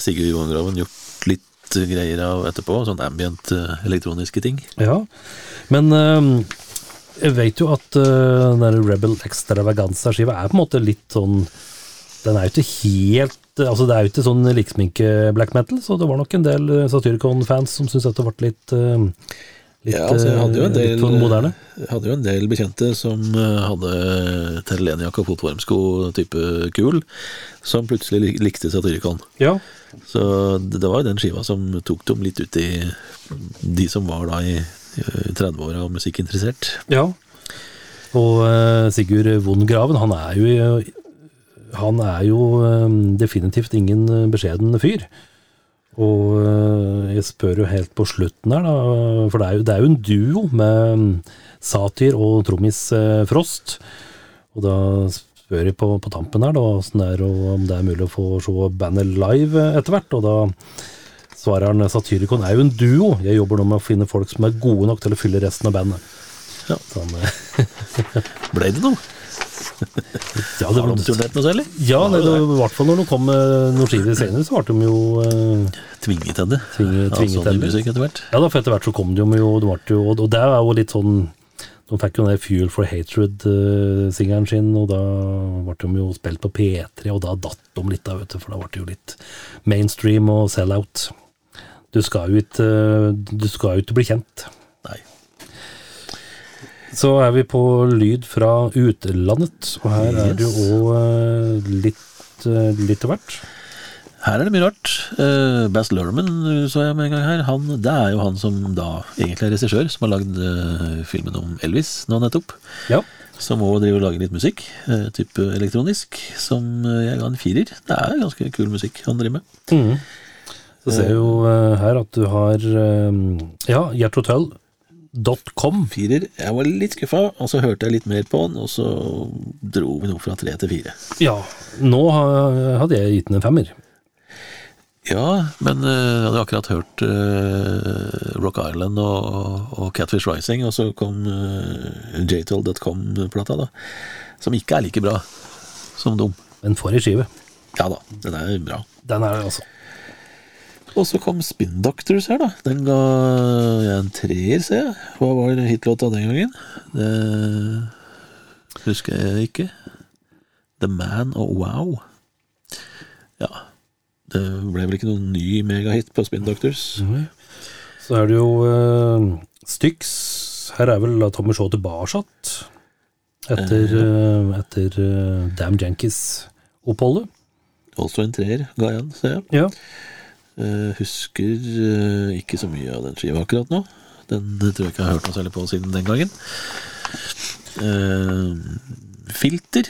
Sigurd Johangraven gjort litt greier av etterpå. Sånn ambient eh, elektroniske ting. Ja, men eh, jeg vet jo at uh, den Rebel Extravaganza-skiva er på en måte litt sånn Den er jo ikke helt Altså, det er jo ikke sånn liksminke-black metal, så det var nok en del uh, Satyricon-fans som syntes dette ble litt uh, Litt, Ja, altså, jeg hadde jo en eh, del, hadde jo en del bekjente som eh, hadde terrelenjakke og fotvarmsko type kul, som plutselig likte Satyricon. Ja. Så det, det var jo den skiva som tok dem litt ut i de som var da i eh, 30-åra og musikkinteressert. ja. Og eh, Sigurd Vondgraven han er jo Han er jo eh, definitivt ingen eh, beskjeden fyr. Og jeg spør jo helt på slutten her, da, for det er jo, det er jo en duo med Satyr og trommis Frost. Og da spør jeg på, på tampen her da, det er, om det er mulig å få se bandet live etter hvert. Og da svarer han Satyricon er jo en duo. Jeg jobber nå med å finne folk som er gode nok til å fylle resten av bandet. Ja. Sånn, Ble det noe? ja, Har de noe særlig? ja, nei, det, i hvert fall når de kom med noen skiver senere, så ble de jo eh, Tvinget til det. Tvinge- Ja, sånn det. musikk etter hvert. Ja da, for etter hvert så kom de jo, det ble jo Og det er jo litt sånn De fikk jo den Fuel for Hatred-singeren sin, og da ble de jo spilt på P3, og da datt de litt, da, vet du, for da ble det jo litt mainstream og sell-out. Du skal jo ikke Du skal jo ikke bli kjent. Nei. Så er vi på lyd fra utlandet, og her er det jo òg litt, eh, litt av hvert. Her er det mye rart. Uh, Bass Lerman så jeg med en gang her. Han, det er jo han som da egentlig er regissør, som har lagd uh, filmen om Elvis nå nettopp. Ja. Som òg driver og lager litt musikk, uh, type elektronisk, som eh, jeg ga en firer. Det er ganske kul musikk han driver med. Mhm. Så ser jeg jo eh, her at du har eh, Ja, gjerthotel.com. Firer. Jeg var litt skuffa, og så hørte jeg litt mer på den, og så dro vi noe fra tre til fire. Ja, nå ha- hadde jeg gitt den en femmer. Ja, men eh, jeg hadde akkurat hørt uh, Rock Island og, og Catfish Rising, og så kom uh, jtol.com-plata, da. Som ikke er like bra som dem. Men for ei skive. Ja da, den er bra. Den er det, altså. Og så kom Spin Doctors her, da. Den ga jeg en treer, ser jeg. Hva var hitlåta den gangen? Det husker jeg ikke. The Man og Wow. Ja. det ble vel ikke noen ny megahit på Spin Doctors. Så er det jo uh, Styx. Her er vel Tommy Shaw tilbake etter, uh, etter uh, Dam Jankies-oppholdet. Også en treer, ga jeg en, ser jeg. Ja. Eh, husker eh, ikke så mye av den skiva akkurat nå. Den eh, tror jeg ikke jeg har hørt noe særlig på siden den gangen. Filter,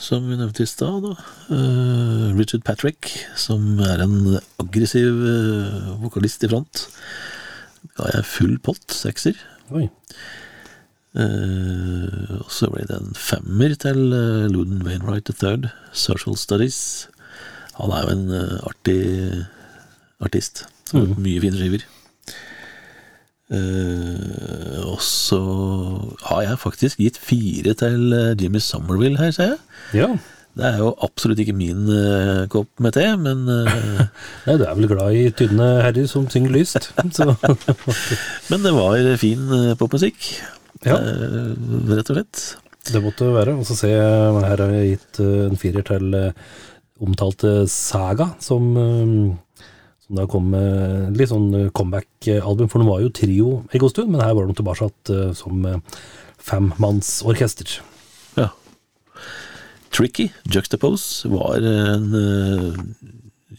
som vi nevnte i stad. Richard Patrick, som er en aggressiv vokalist i front. Ga jeg full pott, sekser. Oi. Uh, og så ble det en femmer til uh, Luden Wainwright III, Social Studies. Han er jo en uh, artig artist. Som har mye fine skiver. Uh, og så har jeg faktisk gitt fire til eh, Jimmy Somerville her, ser jeg. Ja. Det er jo absolutt ikke min uh, kopp med te, men uh, Nei, du er vel glad i tynne herrer som synger lyst. Så Men det var fin eh, popmusikk. ja, Eh, rett og slett. det måtte være. Og så ser jeg her har jeg gitt eh, en firer til eh, omtalte Saga, eh, som da kom med litt sånn comeback-album. For den var jo trio en god stund, men her var de tilbake eh, som eh, femmannsorkester. Ja. Tricky, Juxtapose, var en eh,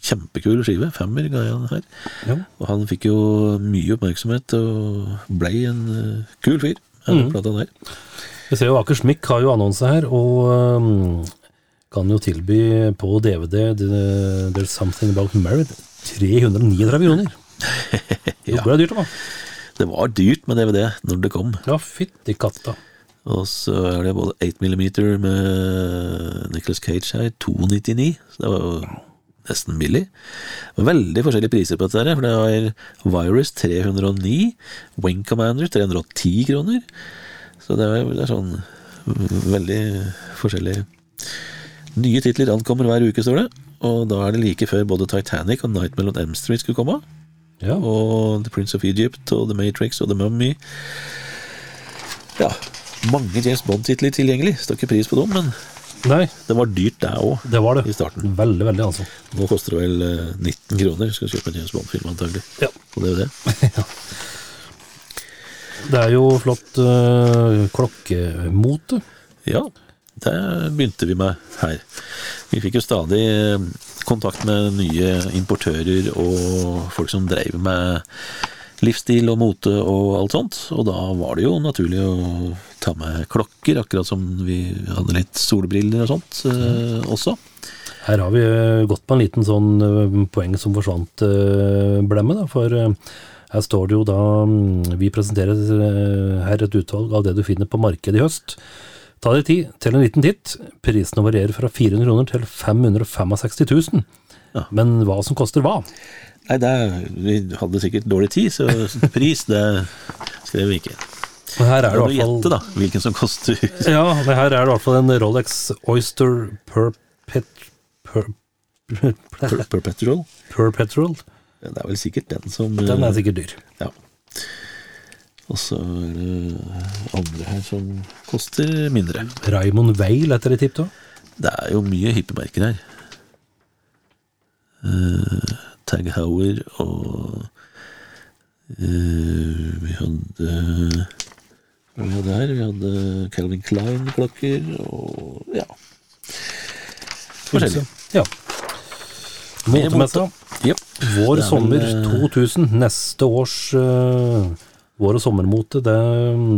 kjempekul skive. Femmer ga jeg den her. Ja. Og han fikk jo mye oppmerksomhet og blei en eh, kul fyr. Mm. Jeg ser jo Aker Smikk har jo annonse her, og um, kan jo tilby på DVD There's Something About Married 339 kroner. Det ble dyrt, da. Det var dyrt med DVD når det kom. Ja, fytti katta. Og så er det både 8 mm med Nicholas Cage her, 299. Så det var jo nesten billig. Veldig forskjellige priser på dette her, for det var Virus 309, Wing Commander 310 kroner. Så det er, det er sånn veldig forskjellig. Nye titler ankommer hver uke, står det. Og da er det like før både Titanic og Nightmare on Elm Street skulle komme. Ja. Og The Prince of Egypt og The Matrix og The Mummy. Ja, mange James Bond-titler tilgjengelig. Står ikke pris på dem, men Nei, det var dyrt der òg. det var det. I starten. Veldig, veldig, altså. Nå koster det vel eh, 19 kroner. Skal kjøpe en James Bond-film, antagelig. Ja. Og det er jo det. Det er jo flott øh, klokkemote. Ja, det begynte vi med her. Vi fikk jo stadig eh, kontakt med nye importører og folk som drev med livsstil og mote og alt sånt. Og da var det jo naturlig å ta med klokker, akkurat som vi hadde litt solbriller og sånt eh, også. Her har vi eh, gått på en liten sånn eh, poeng som forsvant-blemme, da. For eh, her står det jo da mm, Vi presenterer eh, her et utvalg av det du finner på markedet i høst. Ta deg tid til en liten titt. Prisene varierer fra 400 kroner til 565 000. Ja. Men hva som koster hva? Nei, det, vi hadde sikkert dårlig tid, så pris det skrev vi ikke. Men Her er det hvert gjette, fall da, hvilken som koster Ja, men her er det i hvert fall en Rolex Oyster Perpet... Per, per, Perpetual? Perpetual. Det er vel sikkert den som Den er sikkert dyr. Ja. Og så er det andre her som koster mindre. Raymond Weil etter et tipp, da. Det er jo mye hippemerker her. Uh, Tag Heuer og uh, Vi hadde Hva vi hadde her? Vi hadde Calvin Klein-klokker og ja. Forskjellig. Ja. Motemessa. Yep. Vår er sommer vel, eh, 2000. Neste års eh, vår- og sommermote, det,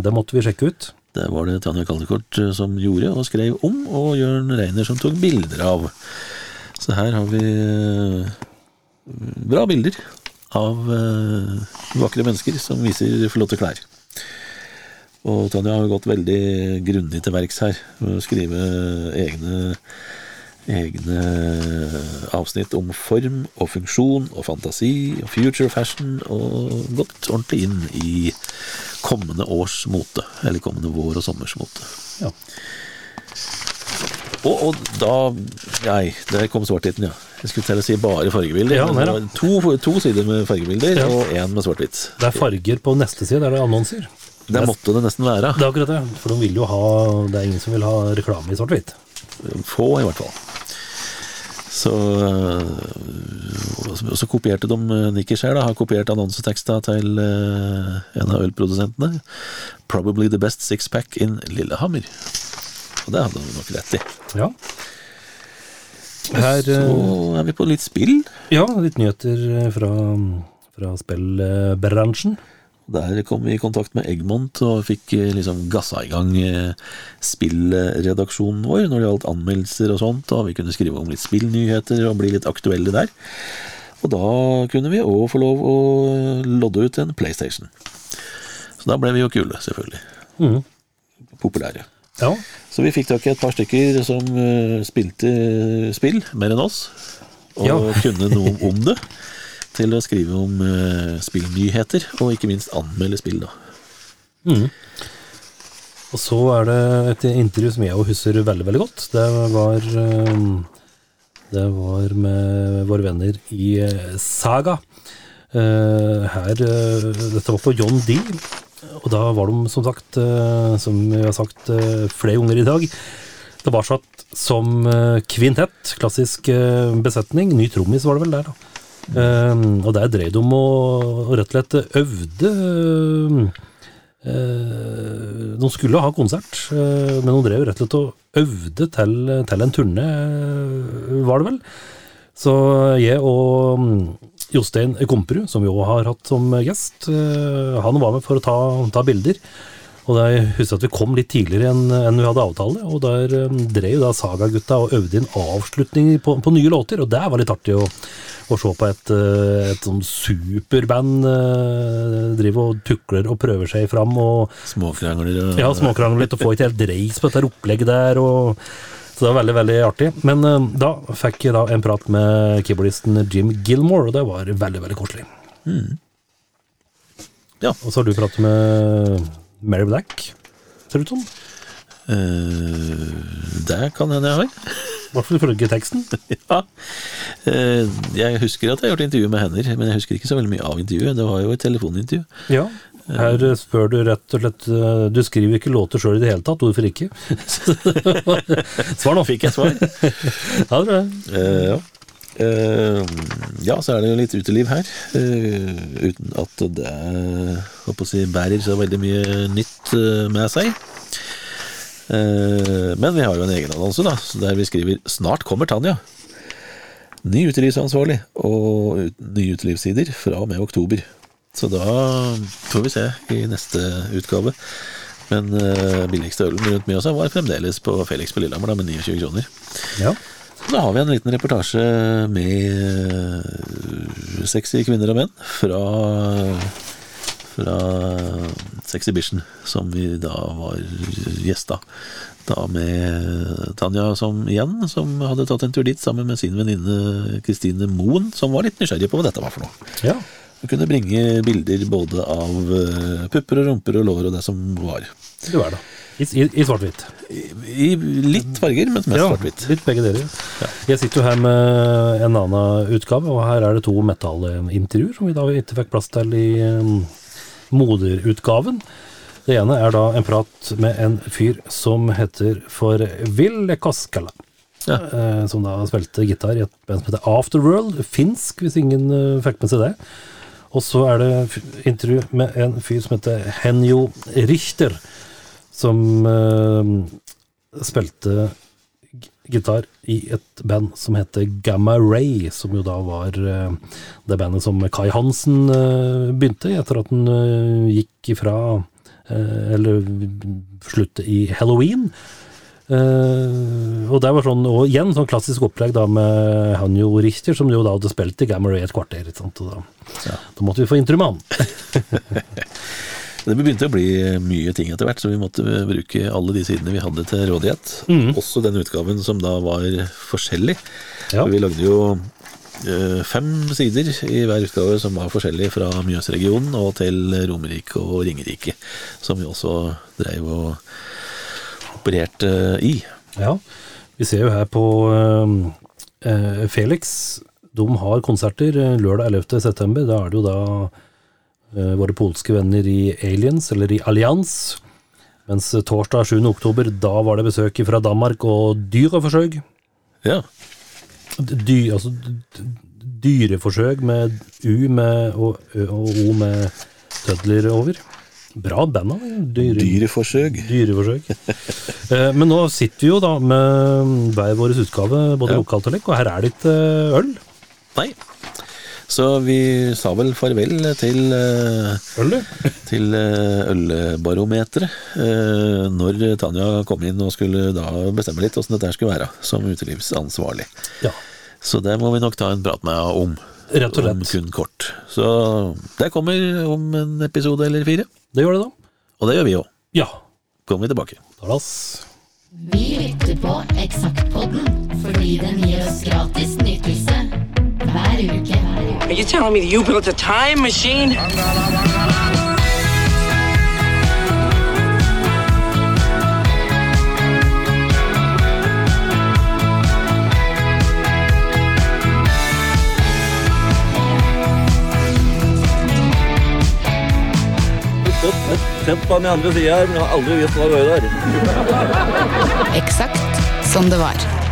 det måtte vi sjekke ut. Det var det Tanja Kaldekort eh, som gjorde og skrev om, og Jørn Reiner som tok bilder av. Så her har vi eh, bra bilder av eh, vakre mennesker som viser flotte klær. Og Tanja har gått veldig grundig til verks her, med å skrive egne, egne avsnitt om form og funksjon og fantasi og future fashion, og gått ordentlig inn i kommende års mote, eller kommende vår- og sommersmote. Ja. Og, og da Nei, der kom svart-hvitten, ja. Jeg skulle til å si bare fargebilder. Ja, nei to, to sider med fargebilder, Ja. og én med svart-hvitt. Det er farger på neste side, er det er annonser. Det måtte det nesten være. Det er akkurat det, for de vil jo ha Det er ingen som vil ha reklame i svart-hvitt. Få, i hvert fall. Så, og så kopierte de Nikki Nikkers har kopiert annonseteksta til øh, en av ølprodusentene. 'Probably the best sixpack in Lillehammer'. Og det hadde de nok rett i. Ja. Her, Så eh, er vi på litt spill. ja, litt nyheter fra, fra spillbransjen. Der kom vi i kontakt med Egmont og fikk eh, liksom gassa i gang eh, spillredaksjonen vår når det gjaldt anmeldelser og sånt, og vi kunne skrive om litt spillnyheter og bli litt aktuelle der. Og da kunne vi òg få lov å lodde ut en PlayStation. Så da ble vi jo kule, selvfølgelig. Mm. Populære. Ja. Så vi fikk tak i et par stykker som eh, spilte spill, mer enn oss, og Ja. kunne noe om det. Til å skrive om uh, spillnyheter, og ikke minst anmelde spill, da. Mm. Og så er det et intervju som jeg husker veldig, veldig godt. Det var, eh, det var med våre venner i eh, Saga. Her, dette var på John D. Og da var de, som sagt, som vi har sagt flere ganger i dag, satt som kvintett, klassisk besetning. Ny trommis var det vel der, da. Eh, og der drev de og, og rett og slett øvde eh, De skulle ha konsert, eh, men de drev rett og slett og øvde til, til en turné, var det vel. Så jeg og mm, Jostein Komperud, som vi òg har hatt som gjest, eh, han var med for å ta, ta bilder. Og jeg husker at vi kom litt tidligere enn enn vi hadde avtale, og der um, drev da Saga-gutta og øvde inn avslutninger på, på nye låter, og det var litt artig å, å se på et, eh, et sånn superband uh, drive og tukler og prøver seg fram, og Småkrangler og ja, småkrangler litt og få ikke helt dreis på dette opplegget der, og så det var veldig, veldig artig. Men uh, da fikk jeg da en prat med keyboardisten Jim Gilmore, og det var veldig, veldig koselig. Ja. Og så har du pratet med Mary Black, ser det ut som. Uh, det kan hende jeg har. I hvert fall ifølge teksten. ja. Eh, jeg husker at jeg har gjort intervju med henne, men jeg husker ikke så veldig mye av intervjuet. Det var jo et telefonintervju. Ja. Her eh, spør du rett og slett Du skriver ikke låter sjøl i det hele tatt, hvorfor ikke? Svar nå. Fikk jeg svar? Ja, det tror jeg. Eh, ja. Eh, ja, så er det jo litt uteliv her. eh, uten at det håper si, bærer så veldig mye nytt eh, med seg. Men vi har jo en egen annonse, da, der vi skriver 'Snart kommer Tanja'. Ny utelivsansvarlig og nye utelivssider fra og med oktober. Så da får vi se i neste utgave. Men billigste ølen rundt Mjøsa var fremdeles på Felix på Lillehammer da, med 29 kroner. Ja. Så har vi en liten reportasje med sexy kvinner og menn fra, fra Sexybition, som vi da var gjesta. Da med Tanja som igjen, som hadde tatt en tur dit sammen med sin venninne Kristine Moen, som var litt nysgjerrig på hva dette var for noe. ja. Hun kunne bringe bilder både av pupper og rumper og lår og det som var. Det var det. I, i, i svart-hvitt. I litt farger, men mest svart-hvitt. Litt begge deler. Jeg sitter jo her med en annen utgave, og her er det to metallintervjuer som vi da ikke fikk plass til i um, moderutgaven. Det ene er da en prat med en fyr som heter for Ville Koskala. Ja. Eh, som da spilte gitar i et band som heter Afterworld. Finsk, hvis ingen eh, fikk med seg det. Og så er det intervju med en fyr som heter Henjo Richter, som eh, spilte gitar i et band som heter Gamma Ray, som jo da var eh, det bandet som Kai Hansen eh, begynte i etter at han eh, gikk ifra eh, Eller sluttet i Halloween. Uh, og det var sånn, og igjen sånn klassisk opplegg da med Hanjo Richter, som jo da hadde spilt i Gamma Ray et kvarter. Sant? Og da, da måtte vi få intervju med han. Det begynte å bli mye ting etter hvert, så vi måtte bruke alle de sidene vi hadde til rådighet. Også den utgaven som da var forskjellig. Ja. Vi lagde jo eh, fem sider i hver utgave som var forskjellig fra Mjøsregionen og til Romerike og Ringerike, som vi også dreiv og opererte i. Ja, vi ser jo her på eh, eh, Felix. De har konserter lørdag 11. september. Da er det jo da våre polske venner i Aliens, eller i Allians. Mens eh, torsdag 7. oktober, da var det besøk fra Danmark og Dyreforsøk. Ja. dy, altså, dyreforsøk med U med, og, og O med tødler over. Bra band, da. Dyre, Dyreforsøk. dyreforsøk. Eh, Men nå sitter vi jo da med hver vår utgave, både Ja. lokalt og lekk, og her er det ikke eh, øl. Nei. Så vi sa vel farvel til, eh, Øl, til eh, ølbarometeret eh, når Tanja kom inn og skulle da bestemme litt åssen dette skulle være som utelivsansvarlig. Ja. Så det må vi nok ta en prat med henne om. Rett og Om kun kort. Så det kommer om en episode eller fire. Det gjør det, da. Og det gjør vi òg. Ja. Kommer vi tilbake. Talas. Vi lytter på Eksaktpodden fordi den gir oss gratis nytelse hver uke. Are you telling me that you built a time machine? Sett på den andre sida her, men jeg har aldri visst hva det var der. Eksakt som det var.